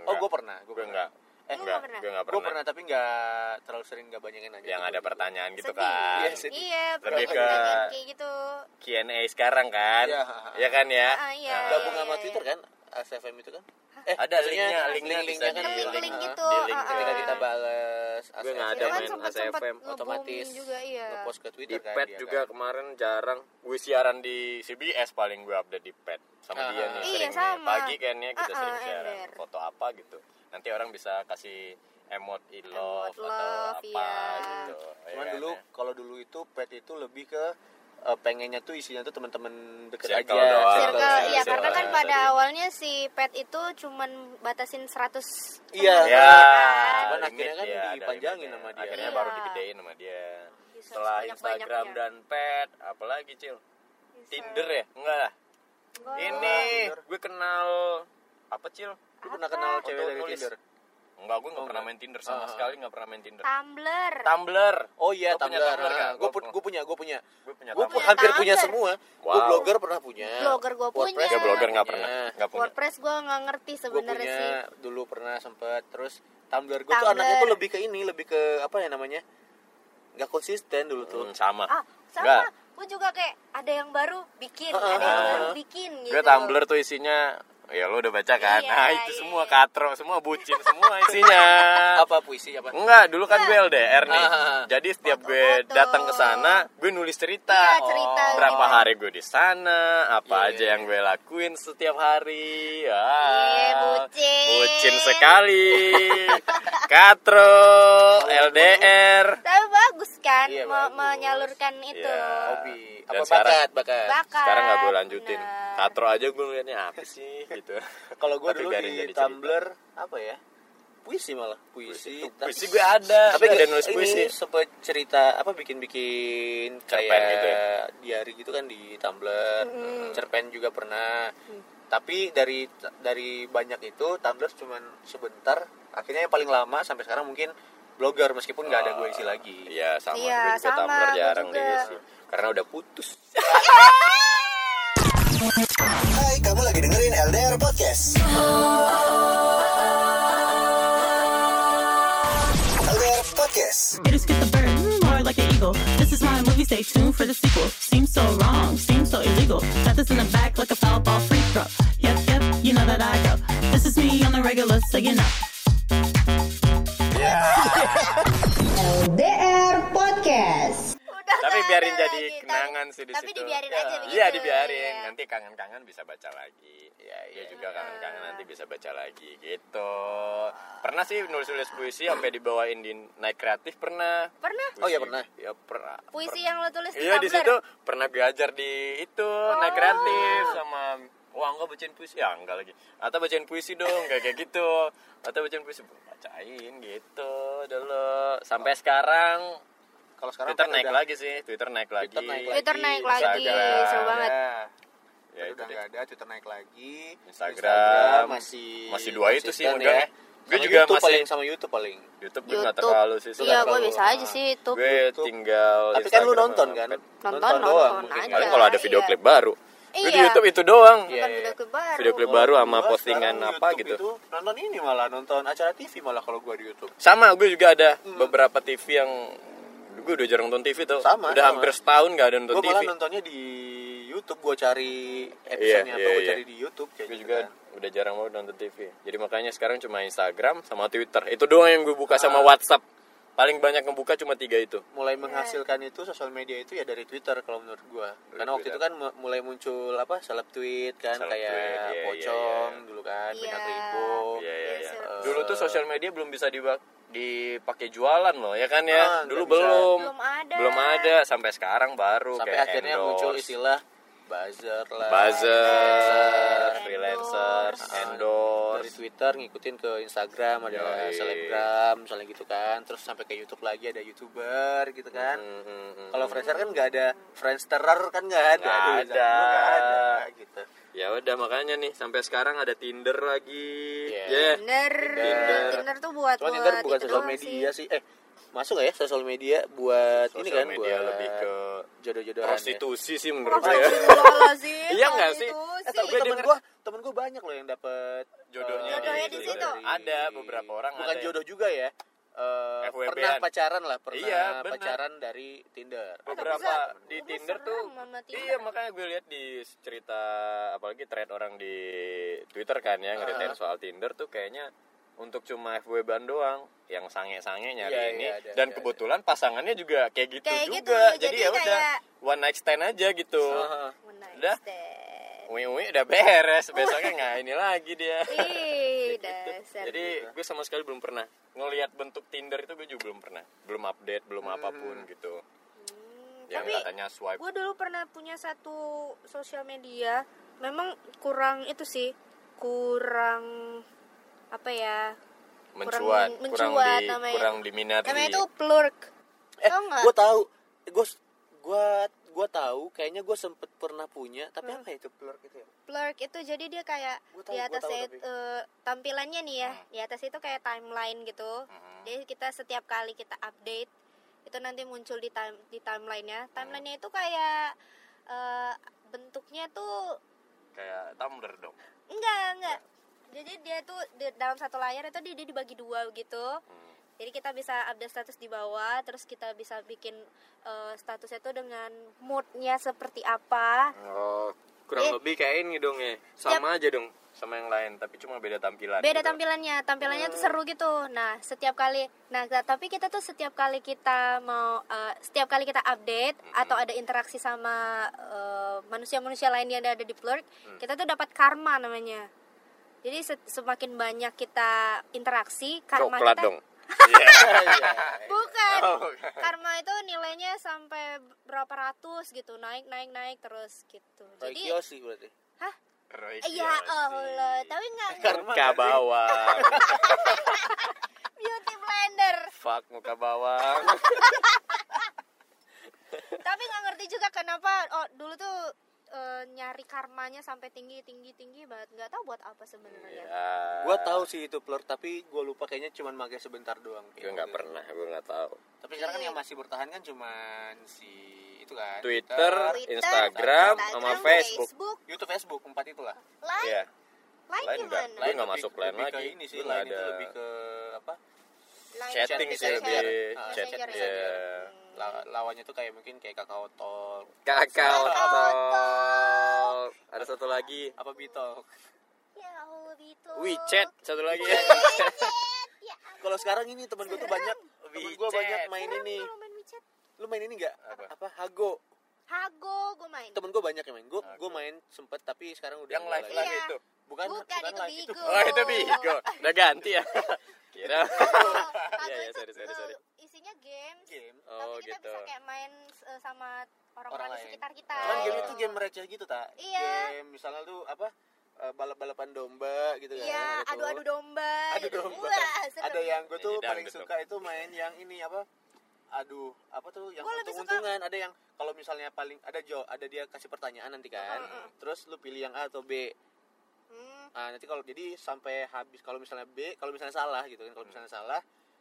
Speaker 6: Oh, gue pernah, gue
Speaker 5: gue
Speaker 6: pernah.
Speaker 5: enggak
Speaker 6: Eh,
Speaker 4: Lu
Speaker 5: enggak
Speaker 4: nggak pernah?
Speaker 5: gue enggak
Speaker 6: Gue
Speaker 5: pernah
Speaker 6: pernah tapi nggak terlalu sering nggak banyakin aja.
Speaker 5: yang ada pertanyaan gitu
Speaker 4: Sedih.
Speaker 5: kan
Speaker 6: Iya, sedih.
Speaker 4: Iya,
Speaker 5: Lebih ke-
Speaker 4: pertanyaan kayak gitu.
Speaker 5: Q&A sekarang kan
Speaker 6: Iya.
Speaker 5: ya kan ya
Speaker 4: Ah, iya.
Speaker 5: Nah,
Speaker 6: Gabung sama
Speaker 4: iya,
Speaker 6: Twitter
Speaker 4: iya.
Speaker 6: kan? ASFM itu kan? Eh,
Speaker 5: Ada linknya, linknya
Speaker 6: link-linknya
Speaker 5: bisa
Speaker 6: kan
Speaker 5: di
Speaker 6: di
Speaker 4: link-link
Speaker 6: link.
Speaker 4: gitu.
Speaker 5: di link
Speaker 4: ah,
Speaker 6: Ketika
Speaker 4: ah.
Speaker 6: kita bales
Speaker 5: Gue nggak ada
Speaker 4: kan
Speaker 5: main
Speaker 4: nge-booming
Speaker 6: otomatis
Speaker 4: juga iya.
Speaker 6: ngepost ke
Speaker 5: di
Speaker 6: Twitter kan
Speaker 5: pet juga
Speaker 6: kan.
Speaker 5: kemarin jarang gue siaran di CBS paling gue update di pet sama
Speaker 6: Ah,
Speaker 5: dia
Speaker 6: ah,
Speaker 5: nih
Speaker 6: ah.
Speaker 4: Iya, sama.
Speaker 5: pagi kayaknya kita
Speaker 4: Ah,
Speaker 5: sering
Speaker 4: ah,
Speaker 5: siaran foto apa gitu nanti orang bisa kasih emot in love,
Speaker 4: Emot
Speaker 5: atau
Speaker 4: love,
Speaker 5: apa
Speaker 4: iya.
Speaker 5: gitu ya
Speaker 6: Cuman
Speaker 5: kan,
Speaker 6: dulu
Speaker 5: ya.
Speaker 6: kalau dulu itu pet itu lebih ke eh, pengennya tuh isinya tuh teman-teman deket
Speaker 5: Circle
Speaker 6: aja.
Speaker 5: doang.
Speaker 4: Circle,
Speaker 5: Circle,
Speaker 4: iya
Speaker 5: circle
Speaker 4: karena kan pada
Speaker 5: tadi.
Speaker 4: awalnya si pet itu cuman batasin 100
Speaker 6: Iya.
Speaker 5: ya
Speaker 4: kan?
Speaker 6: Cuman
Speaker 5: limit
Speaker 6: akhirnya kan
Speaker 5: ada
Speaker 6: dipanjangin sama dia.
Speaker 5: akhirnya
Speaker 4: Iya.
Speaker 5: baru digedein sama dia
Speaker 4: Bisa
Speaker 5: setelah. Instagram dan pet apalagi cil
Speaker 4: Bisa.
Speaker 5: Tinder ya enggak lah ini gue kenal apa cil
Speaker 6: Lu pernah
Speaker 4: Apa?
Speaker 6: kenal cewek dari
Speaker 5: nulis.
Speaker 6: Tinder?
Speaker 5: enggak gue nggak
Speaker 6: Oh,
Speaker 5: pernah main Tinder sama
Speaker 6: Ah.
Speaker 5: sekali nggak pernah main Tinder
Speaker 4: Tumblr.
Speaker 5: Tumblr
Speaker 6: Oh iya,
Speaker 5: Lo punya
Speaker 6: Tumblr.
Speaker 5: Tumblr nggak?
Speaker 6: Gue
Speaker 5: Gua-
Speaker 6: gue punya, gue punya.
Speaker 5: gue punya
Speaker 6: Gue
Speaker 5: Tumblr.
Speaker 6: hampir
Speaker 4: Tumblr.
Speaker 6: punya semua. Gue
Speaker 5: Wow.
Speaker 6: blogger pernah punya.
Speaker 4: Blogger gua punya.
Speaker 6: WordPress
Speaker 5: ya blogger nggak
Speaker 6: punya.
Speaker 5: pernah nggak punya
Speaker 4: WordPress gue nggak ngerti
Speaker 6: Gue
Speaker 4: sebenarnya
Speaker 6: punya
Speaker 4: sih.
Speaker 6: dulu pernah sempet terus Tumblr gue tuh
Speaker 4: Tumblr.
Speaker 6: anaknya tuh lebih ke ini, lebih ke apa ya namanya? Gak konsisten dulu tuh.
Speaker 5: Hmm, sama
Speaker 4: Ah, sama. Gue juga kayak ada yang baru bikin,
Speaker 6: Ah,
Speaker 4: ada yang baru bikin gitu.
Speaker 5: gue Tumblr tuh isinya ya lo udah baca kan
Speaker 4: Iya,
Speaker 5: nah itu
Speaker 4: iya,
Speaker 5: semua
Speaker 4: iya.
Speaker 5: katro semua bucin semua isinya (laughs)
Speaker 6: Apa puisi apa?
Speaker 5: Enggak, dulu kan gue LDR nih.
Speaker 6: Ah.
Speaker 5: Jadi setiap gue datang ke sana, gue nulis cerita.
Speaker 4: Iya, cerita
Speaker 5: Oh, berapa
Speaker 4: gitu.
Speaker 5: hari gue di sana, apa
Speaker 6: Iya.
Speaker 5: aja yang gue lakuin setiap hari.
Speaker 4: Iya,
Speaker 5: Ah,
Speaker 4: bucin.
Speaker 5: bucin sekali. (laughs) Katro, LDR.
Speaker 4: Tapi bagus kan
Speaker 6: Iya,
Speaker 4: me-
Speaker 6: bagus.
Speaker 4: menyalurkan itu.
Speaker 5: Iya.
Speaker 6: Hobi.
Speaker 5: Dan
Speaker 6: Apa
Speaker 5: sekarang-
Speaker 6: bakat, bakat.
Speaker 4: Bakat.
Speaker 5: Sekarang nggak gue lanjutin.
Speaker 4: bener.
Speaker 5: Katro aja gue ngeliatnya apa sih (laughs) gitu.
Speaker 6: Kalau gue dulu di
Speaker 5: cerita.
Speaker 6: Tumblr apa ya? Puisi malah, puisi.
Speaker 5: Puisi.
Speaker 6: Tapi-
Speaker 5: Puisi gue ada.
Speaker 6: Tapi
Speaker 5: Gue ada
Speaker 6: gak-
Speaker 5: nulis
Speaker 6: ini
Speaker 5: puisi.
Speaker 6: sempet cerita apa bikin-bikin
Speaker 5: Cerpen
Speaker 6: kayak
Speaker 5: gitu ya?
Speaker 6: diary gitu kan di Tumblr. Cerpen juga pernah. Tapi dari dari banyak itu Tumblr cuman sebentar. Akhirnya yang paling lama sampai sekarang mungkin blogger meskipun nggak ada gue isi lagi.
Speaker 5: Iya sama.
Speaker 4: Iya, sama,
Speaker 5: Tumblr jarang
Speaker 4: juga.
Speaker 5: diisi. Karena udah putus.
Speaker 3: Hai, kamu lagi dengerin LDR Podcast. LDR Podcast.
Speaker 7: Haters get the bird, mm, more like an eagle. This is my movie, stay tuned for the sequel. Seems so wrong, seems so illegal. Got this in the back like a foul ball free throw. Yep, yep, you know that I go. This is me on the regular, so you know.
Speaker 8: LDR Podcast.
Speaker 5: tapi biarin jadi
Speaker 4: lagi.
Speaker 5: kenangan sih di
Speaker 4: Tapi
Speaker 5: situ
Speaker 4: dibiarin
Speaker 6: Ya.
Speaker 4: aja begitu.
Speaker 5: iya dibiarin
Speaker 4: Iya.
Speaker 5: nanti kangen-kangen bisa baca lagi
Speaker 6: Iya, iya.
Speaker 5: juga kangen-kangen nanti bisa baca lagi gitu pernah sih nulis-nulis puisi sampai dibawain di naik kreatif pernah
Speaker 4: Pernah?
Speaker 6: Oh, iya, pernah.
Speaker 5: ya pernah
Speaker 4: Puisi yang lo tulis di
Speaker 5: iya di situ pernah belajar di itu naik kreatif sama wah enggak bacain puisi ya enggak lagi atau bacain puisi dong kayak kayak gitu atau bacain puisi bacain gitu dulu sampai sekarang
Speaker 6: Kalau sekarang
Speaker 5: Twitter
Speaker 6: kan
Speaker 5: naik
Speaker 6: udah-
Speaker 5: lagi sih Twitter naik lagi
Speaker 6: Twitter naik
Speaker 4: Twitter
Speaker 6: lagi,
Speaker 4: naik lagi,
Speaker 5: Instagram.
Speaker 4: seru banget.
Speaker 6: Ya,
Speaker 5: ya itu
Speaker 6: udah nggak ada, Twitter naik lagi.
Speaker 5: Instagram,
Speaker 6: masih
Speaker 5: masih dua itu sih megang.
Speaker 6: ya.
Speaker 5: Gue
Speaker 6: Sama
Speaker 5: juga
Speaker 6: YouTube
Speaker 5: masih-
Speaker 6: paling sama YouTube paling.
Speaker 5: YouTube gue nggak
Speaker 4: YouTube.
Speaker 5: terlalu sih
Speaker 4: Iya, gue bisa aja sih itu.
Speaker 5: gue
Speaker 6: YouTube.
Speaker 5: tinggal
Speaker 6: Tapi kan lu
Speaker 5: Instagram
Speaker 6: nonton kan?
Speaker 5: Pet.
Speaker 4: Nonton,
Speaker 6: doang
Speaker 4: nonton
Speaker 6: mungkin.
Speaker 4: aja.
Speaker 5: paling kalau ada video
Speaker 4: Iya.
Speaker 5: klip baru gue di
Speaker 4: Iya.
Speaker 5: YouTube itu doang
Speaker 6: Iya,
Speaker 4: Nonton
Speaker 6: iya.
Speaker 4: video klip baru.
Speaker 5: video klip baru sama
Speaker 6: Gua
Speaker 5: postingan apa
Speaker 6: YouTube
Speaker 5: gitu
Speaker 6: Itu nonton ini malah nonton acara TV malah kalau gua di YouTube.
Speaker 5: sama gue juga ada beberapa TV yang gue udah jarang nonton TV tuh
Speaker 6: Sama,
Speaker 5: udah
Speaker 6: sama.
Speaker 5: hampir setahun gak ada nonton
Speaker 6: Gua
Speaker 5: TV
Speaker 6: malah nontonnya di YouTube, gua cari episode-nya
Speaker 5: Iya,
Speaker 6: apa
Speaker 5: iya,
Speaker 6: gua
Speaker 5: iya.
Speaker 6: cari di YouTube kayak
Speaker 5: gue
Speaker 6: gitu
Speaker 5: juga
Speaker 6: kan.
Speaker 5: udah jarang banget nonton TV jadi makanya sekarang cuma Instagram sama Twitter itu doang yang gue buka
Speaker 6: Ah.
Speaker 5: sama WhatsApp paling banyak ngebuka cuma tiga itu
Speaker 6: mulai menghasilkan itu sosial media itu ya dari Twitter kalau menurut gua. Karena waktu
Speaker 5: Twitter.
Speaker 6: itu kan mu- mulai muncul apa seleb tweet kan
Speaker 5: Seleb
Speaker 6: kayak
Speaker 5: tweet, iya, iya,
Speaker 6: pocong
Speaker 5: iya.
Speaker 6: dulu kan,
Speaker 4: Iya.
Speaker 6: bintang ribu.
Speaker 5: Iya iya iya.
Speaker 4: Yes,
Speaker 5: Dulu tuh sosial media belum bisa diba- dipakai jualan loh ya kan ya.
Speaker 6: Ah,
Speaker 5: Dulu belum.
Speaker 4: Belum ada.
Speaker 5: Belum ada sampai sekarang baru
Speaker 6: Sampai
Speaker 5: kayak
Speaker 6: akhirnya
Speaker 5: endorse,
Speaker 6: muncul istilah buzzer lah.
Speaker 5: buzzer,
Speaker 4: Endorse.
Speaker 5: freelancers,
Speaker 6: Ah,
Speaker 5: endorse.
Speaker 6: Dari Twitter ngikutin ke Instagram ada
Speaker 5: Yoi.
Speaker 6: selebgram misalnya gitu kan terus sampai ke YouTube lagi ada youtuber gitu kan
Speaker 5: Hmm, hmm, hmm,
Speaker 6: kalau. Friendster kan nggak ada Friendsterer kan nggak ada
Speaker 5: Nggak ada.
Speaker 6: ada gitu
Speaker 5: Ya udah makanya nih sampai sekarang ada Tinder lagi.
Speaker 6: Iya.
Speaker 5: Ya.
Speaker 4: Tinder.
Speaker 5: Tinder.
Speaker 4: Tinder tuh buat buat
Speaker 6: Tinder bukan sosial media
Speaker 4: sih.
Speaker 6: sih eh masuk nggak ya sosial media buat ini
Speaker 5: Sosial
Speaker 6: kan
Speaker 5: media
Speaker 6: buat
Speaker 5: lebih ke
Speaker 6: jodoh-jodohan ya.
Speaker 5: prostitusi sih menurut gue.
Speaker 4: Astagfirullahaladzim,
Speaker 5: Iya nggak sih?
Speaker 6: Eh, tapi
Speaker 5: Gue
Speaker 6: temen gue temen gue banyak loh yang dapet
Speaker 5: Jodohnya
Speaker 6: eh,
Speaker 4: Jodohnya di situ.
Speaker 6: dari-
Speaker 5: Ada beberapa orang
Speaker 6: bukan
Speaker 5: ada.
Speaker 6: jodoh juga ya
Speaker 5: FWB-an.
Speaker 6: pernah pacaran lah pernah
Speaker 5: Iya, bener.
Speaker 6: pacaran dari Tinder
Speaker 5: beberapa di Tinder tuh iya makanya gue lihat di cerita apalagi thread orang di Twitter kan ya ngeritain soal Tinder tuh kayaknya untuk cuma FWB-an doang yang sange-sange nyari
Speaker 6: Iya,
Speaker 5: ini
Speaker 6: iya, ada,
Speaker 5: dan
Speaker 6: ada,
Speaker 5: kebetulan pasangannya juga kayak gitu
Speaker 4: Kayak gitu,
Speaker 5: juga jadi,
Speaker 4: jadi
Speaker 5: ya udah
Speaker 4: kayak-
Speaker 5: one night stand aja gitu.
Speaker 4: One night
Speaker 5: Udah. Ui udah beres. Besoknya nggak ini lagi dia. (laughs)
Speaker 4: Ih, dasar.
Speaker 5: jadi gue sama sekali belum pernah ngelihat bentuk Tinder itu gue juga belum pernah. Belum update belum apa pun gitu.
Speaker 4: Hmm,
Speaker 5: yang
Speaker 4: tapi
Speaker 5: katanya swipe.
Speaker 4: gue dulu pernah punya satu sosial media. Memang kurang itu sih kurang apa ya?
Speaker 5: Mencuat
Speaker 4: kurang
Speaker 5: kurang,
Speaker 4: mencuat
Speaker 5: di
Speaker 4: namanya.
Speaker 5: kurang diminati.
Speaker 4: Namanya itu plurk.
Speaker 6: Eh gue tahu. Gue gue gue tahu kayaknya gue sempet pernah punya tapi
Speaker 4: Hmm.
Speaker 6: apa itu plurk itu ya?
Speaker 4: Plurk itu jadi dia kayak
Speaker 6: tahu,
Speaker 4: di atas
Speaker 6: tahu
Speaker 4: it-
Speaker 6: tapi.
Speaker 4: eh, tampilannya nih ya di atas itu kayak timeline gitu. Jadi kita setiap kali kita update itu nanti muncul di time di timelinenya. Timelinenya itu kayak eh, bentuknya tuh
Speaker 5: kayak Tumblr dong?
Speaker 4: Enggak. Enggak. Jadi dia tuh di- dalam satu layar itu dia, dia dibagi dua gitu.
Speaker 5: Hmm.
Speaker 4: Jadi kita bisa update status di bawah terus kita bisa bikin eh, statusnya tuh dengan moodnya seperti apa.
Speaker 5: Oh kurang
Speaker 4: Eh.
Speaker 5: lebih kayak ini dong ya. Sama aja dong sama yang lain tapi cuma beda tampilan
Speaker 4: beda
Speaker 5: gitu.
Speaker 4: tampilannya. Tampilannya tuh seru gitu. Nah setiap kali nah ta- tapi kita tuh setiap kali kita mau eh, setiap kali kita update atau ada interaksi sama eh, manusia-manusia lain yang ada di Plurk kita tuh dapat karma namanya. Jadi se- semakin banyak kita interaksi karma
Speaker 5: coklat
Speaker 4: kita
Speaker 5: dong.
Speaker 4: Bukan.
Speaker 5: Oh,
Speaker 4: karma itu nilainya sampai berapa ratus gitu. Naik naik naik terus gitu.
Speaker 6: Roy
Speaker 4: jadi
Speaker 6: Kiyoshi berarti.
Speaker 4: Hah?
Speaker 5: Roy
Speaker 4: ya. Allah. Tapi nggak
Speaker 6: Karma
Speaker 5: muka bawang. (laughs)
Speaker 4: Beauty blender.
Speaker 5: Fuck muka bawang. (laughs)
Speaker 4: Tapi nggak ngerti juga kenapa oh dulu tuh eh, nyari karmanya sampai tinggi tinggi tinggi banget. Nggak tahu buat apa sebenarnya.
Speaker 5: Ya
Speaker 6: gue tahu sih itu plurk tapi gue lupa kayaknya cuman pakai sebentar doang.
Speaker 5: Gue nggak pernah gue nggak tahu.
Speaker 6: Tapi sekarang kan yang masih bertahan kan cuman si itu kan
Speaker 5: Twitter,
Speaker 4: Twitter,
Speaker 5: Instagram, sama Facebook.
Speaker 6: YouTube Facebook empat itulah
Speaker 4: lain?
Speaker 5: Iya.
Speaker 4: lain
Speaker 5: Lain nggak?
Speaker 4: gimana?
Speaker 5: Lain nggak
Speaker 6: lebih-
Speaker 5: masuk
Speaker 6: ke
Speaker 5: lagi.
Speaker 6: ini sih lain
Speaker 5: nggak
Speaker 6: itu
Speaker 5: ada-
Speaker 6: lebih ke apa?
Speaker 4: Lain
Speaker 5: chatting sih
Speaker 4: chat.
Speaker 5: lebih
Speaker 6: Ah,
Speaker 5: chat
Speaker 4: Messenger,
Speaker 5: ya
Speaker 6: la- lawannya tuh kayak mungkin kayak kakao talk.
Speaker 5: Kakao
Speaker 4: Kakao
Speaker 5: talk. Ada satu lagi.
Speaker 6: Apa bitok?
Speaker 4: Ya Allah
Speaker 5: WeChat satu lagi.
Speaker 6: Kalau sekarang ini temen gue tuh banyak temen gue banyak main ini.
Speaker 4: main
Speaker 6: lu main ini nggak?
Speaker 5: Apa?
Speaker 6: apa? Hago.
Speaker 4: Hago gue main.
Speaker 6: temen gue banyak yang main. Gue gue main sempet tapi sekarang udah
Speaker 5: yang
Speaker 6: nggak
Speaker 5: live
Speaker 6: lagi.
Speaker 5: live
Speaker 4: Iya.
Speaker 5: itu?
Speaker 6: Bukan
Speaker 4: Bukan, itu
Speaker 6: live,
Speaker 5: oh itu bigo. Udah ganti ya? (laughs) Kira.
Speaker 4: Hago (laughs)
Speaker 5: Iya, iya,
Speaker 4: itu
Speaker 5: sorry, sorry, sorry.
Speaker 4: isinya
Speaker 6: game
Speaker 5: oh
Speaker 4: kita
Speaker 5: gitu
Speaker 4: bisa kayak main eh, sama orang-orang
Speaker 6: Orang
Speaker 4: di sekitar kita.
Speaker 6: Cuman game itu game receh gitu tak
Speaker 4: Iya.
Speaker 6: game misalnya tuh apa eh, balap-balapan domba gitu kan
Speaker 4: Iya,
Speaker 6: ada tuh.
Speaker 4: adu-adu domba.
Speaker 6: adu
Speaker 4: gitu.
Speaker 6: domba
Speaker 4: Wah, seru.
Speaker 6: ada yang gue tuh paling suka itu main yang ini apa aduh apa tuh yang
Speaker 4: Gua lebih suka-
Speaker 6: untung-untungan ada yang kalau misalnya paling ada jo ada dia kasih pertanyaan nanti kan terus lu pilih yang A atau B
Speaker 4: Hmm,
Speaker 6: Ah, nanti kalau jadi sampai habis kalau misalnya B kalau misalnya salah gitu kan kalau misalnya salah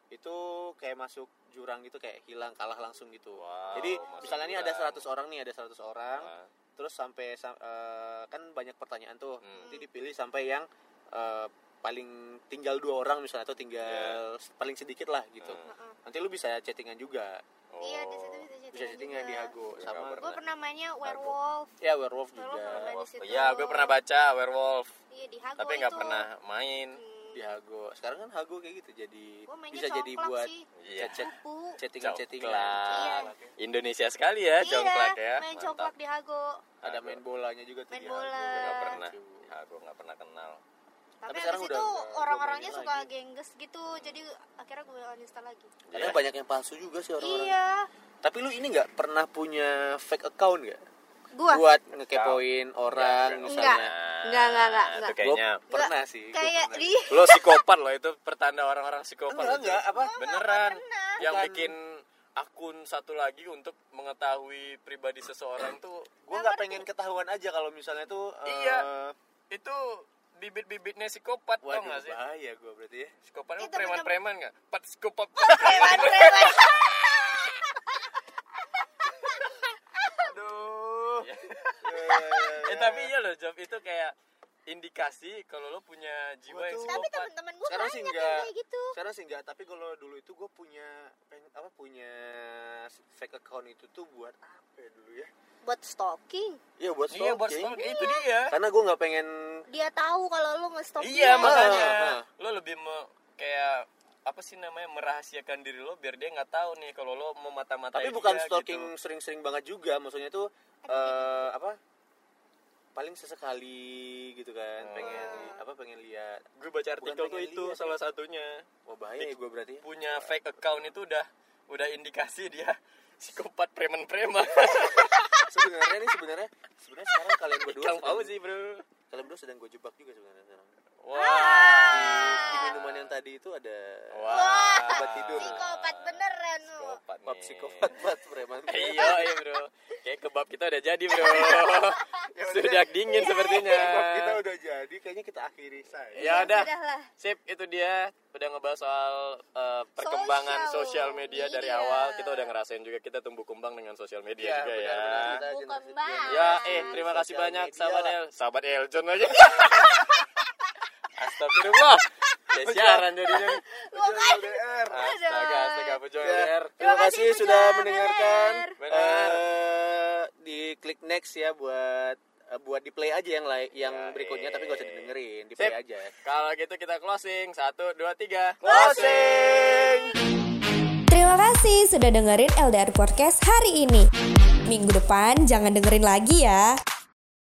Speaker 6: itu kayak masuk jurang gitu kayak hilang kalah langsung gitu
Speaker 5: Wow,
Speaker 6: jadi misalnya nih ada
Speaker 5: jurang.
Speaker 6: 100 orang nih ada 100 orang
Speaker 5: Wah.
Speaker 6: terus sampai sam- eh, kan banyak pertanyaan tuh
Speaker 5: Hmm.
Speaker 6: nanti dipilih sampai yang eh, paling tinggal dua orang misalnya atau tinggal paling sedikit lah gitu
Speaker 4: heeh.
Speaker 6: nanti lu bisa chattingan juga
Speaker 4: Iya, di
Speaker 5: Oh.
Speaker 4: situ bisa chattingan
Speaker 6: bisa chattingan
Speaker 4: juga.
Speaker 6: di Hago sama
Speaker 4: Gue pernah mainnya werewolf.
Speaker 6: ya werewolf juga
Speaker 4: situ.
Speaker 5: Iya, gue pernah baca werewolf,
Speaker 4: Iya di Hago
Speaker 5: tapi nggak pernah main.
Speaker 4: Hmm,
Speaker 6: di Hago sekarang kan Hago kayak gitu jadi bisa jadi buat.
Speaker 5: Iya.
Speaker 6: chat chat
Speaker 4: Kupu.
Speaker 6: chattingan chattingan
Speaker 5: Congklak. Indonesia sekali ya,
Speaker 4: Iya,
Speaker 5: congklak ya.
Speaker 4: main
Speaker 5: Mantap.
Speaker 4: congklak di Hago.
Speaker 6: ada main bolanya juga tuh
Speaker 4: Main
Speaker 6: di
Speaker 4: bola.
Speaker 6: Hago.
Speaker 5: Nggak pernah. Ya, gue nggak pernah kenal.
Speaker 4: Tapi,
Speaker 6: Tapi
Speaker 4: habis
Speaker 6: sekarang
Speaker 4: itu orang-orangnya suka
Speaker 6: lagi.
Speaker 4: gengges gitu. Jadi akhirnya gue uninstall lagi.
Speaker 6: Karena
Speaker 5: Iya.
Speaker 6: banyak yang palsu juga sih orang-orang.
Speaker 4: Iya.
Speaker 6: Tapi lu ini nggak pernah punya fake account nggak?
Speaker 4: Gua
Speaker 6: Buat ngekepoin orang
Speaker 5: Enggak,
Speaker 6: misalnya.
Speaker 4: Enggak, enggak, enggak,
Speaker 5: Nah,
Speaker 4: enggak.
Speaker 5: Itu kayaknya
Speaker 6: Gua pernah sih.
Speaker 4: kayak
Speaker 6: pernah.
Speaker 4: di
Speaker 5: lo psikopat loh itu pertanda orang-orang psikopat.
Speaker 6: Enggak, enggak, apa?
Speaker 5: Beneran.
Speaker 4: pernah.
Speaker 5: Yang
Speaker 6: Bukan.
Speaker 5: bikin akun satu lagi untuk mengetahui pribadi seseorang tuh
Speaker 6: Gua nggak pengen ketahuan aja kalau misalnya tuh. eh,
Speaker 5: Iya. itu bibit-bibitnya psikopat tau
Speaker 6: Waduh,
Speaker 5: gak sih?
Speaker 6: bahaya gua berarti ya.
Speaker 5: Psikopat itu
Speaker 4: Itu
Speaker 5: preman-preman gak? Pat psikopat. (laughs)
Speaker 4: preman-preman.
Speaker 6: Aduh.
Speaker 5: Iya.
Speaker 6: Ya, ya, ya,
Speaker 5: eh
Speaker 6: ya.
Speaker 5: tapi iya loh Job itu kayak indikasi kalau lo punya jiwa
Speaker 6: Gua
Speaker 5: yang
Speaker 6: tuh-
Speaker 4: Tapi teman-teman gue
Speaker 6: Sekarang
Speaker 4: banyak
Speaker 6: sih
Speaker 4: yang
Speaker 6: enggak.
Speaker 4: kayak gitu.
Speaker 6: Sekarang sih enggak, tapi kalau dulu itu gue punya pengen apa punya fake account itu tuh buat apa ya dulu ya?
Speaker 4: Buat stalking.
Speaker 6: Iya buat
Speaker 5: Iya buat
Speaker 6: stalking.
Speaker 5: stalking itu dia.
Speaker 6: Karena gue nggak pengen
Speaker 4: Dia tahu kalau lu nge-stalking.
Speaker 5: Iya
Speaker 4: dia.
Speaker 5: makanya
Speaker 6: Ah, ah.
Speaker 5: lo lebih me- kayak apa sih namanya merahasiakan diri lo biar dia nggak tahu nih kalau lo mau mata-matain
Speaker 6: tapi bukan
Speaker 5: dia
Speaker 6: stalking
Speaker 5: gitu.
Speaker 6: sering-sering banget juga maksudnya tuh eh apa paling sesekali gitu kan
Speaker 5: Oh.
Speaker 6: pengen li- apa pengen lihat.
Speaker 5: Gue baca artikel tuh itu
Speaker 6: lihat,
Speaker 5: salah satunya.
Speaker 6: Wah bahaya ya gue berarti
Speaker 5: punya fake account itu udah udah indikasi dia (laughs) psikopat preman-preman. (laughs)
Speaker 6: Sebenarnya nih sebenarnya sebenarnya sekarang kalian berdua sedang-
Speaker 5: Fauzi bro?
Speaker 6: kalian berdua sedang gue jebak juga sebenarnya
Speaker 5: wah
Speaker 6: di minuman yang tadi itu ada
Speaker 5: wah
Speaker 6: obat tidur
Speaker 4: Psikopat beneran lu.
Speaker 5: psikopat
Speaker 6: Pap
Speaker 5: nih.
Speaker 6: psikopat banget preman (laughs)
Speaker 5: iya iya bro kayak kebab kita udah jadi bro (laughs) sudah (laughs) dingin sepertinya
Speaker 6: Kebab kita udah jadi kayaknya kita akhiri saja
Speaker 5: ya udah. Sip, itu dia udah ngebahas soal uh, perkembangan
Speaker 4: Sosial
Speaker 5: sosial media dari
Speaker 4: media.
Speaker 5: awal. Kita udah ngerasain juga kita tumbuh kembang dengan sosial media
Speaker 6: Iya,
Speaker 5: juga ya.
Speaker 6: benar-benar. Kita
Speaker 4: Tumbuh
Speaker 6: generasi
Speaker 4: kembang.
Speaker 6: Gen Z.
Speaker 5: Ya, eh terima kasih banyak
Speaker 6: media
Speaker 5: sahabat. El, sahabat Eljon aja. Astagfirullah. Kayak siaran jadinya.
Speaker 6: LDR.
Speaker 5: Astaga, astaga, Pujo
Speaker 6: Ya,
Speaker 5: LDR.
Speaker 6: terima
Speaker 4: kasih,
Speaker 6: sudah
Speaker 4: LDR.
Speaker 6: mendengarkan.
Speaker 5: Benar.
Speaker 6: Eh, di klik next ya buat eh, buat di play aja yang lain yang
Speaker 5: Ya,
Speaker 6: berikutnya
Speaker 5: eh.
Speaker 6: tapi gak usah didengerin, di play
Speaker 5: Sip.
Speaker 6: aja.
Speaker 5: Kalau gitu kita closing. Satu, dua, tiga.
Speaker 6: Closing.
Speaker 8: Terima kasih sudah dengerin LDR Podcast hari ini. Minggu depan jangan dengerin lagi ya.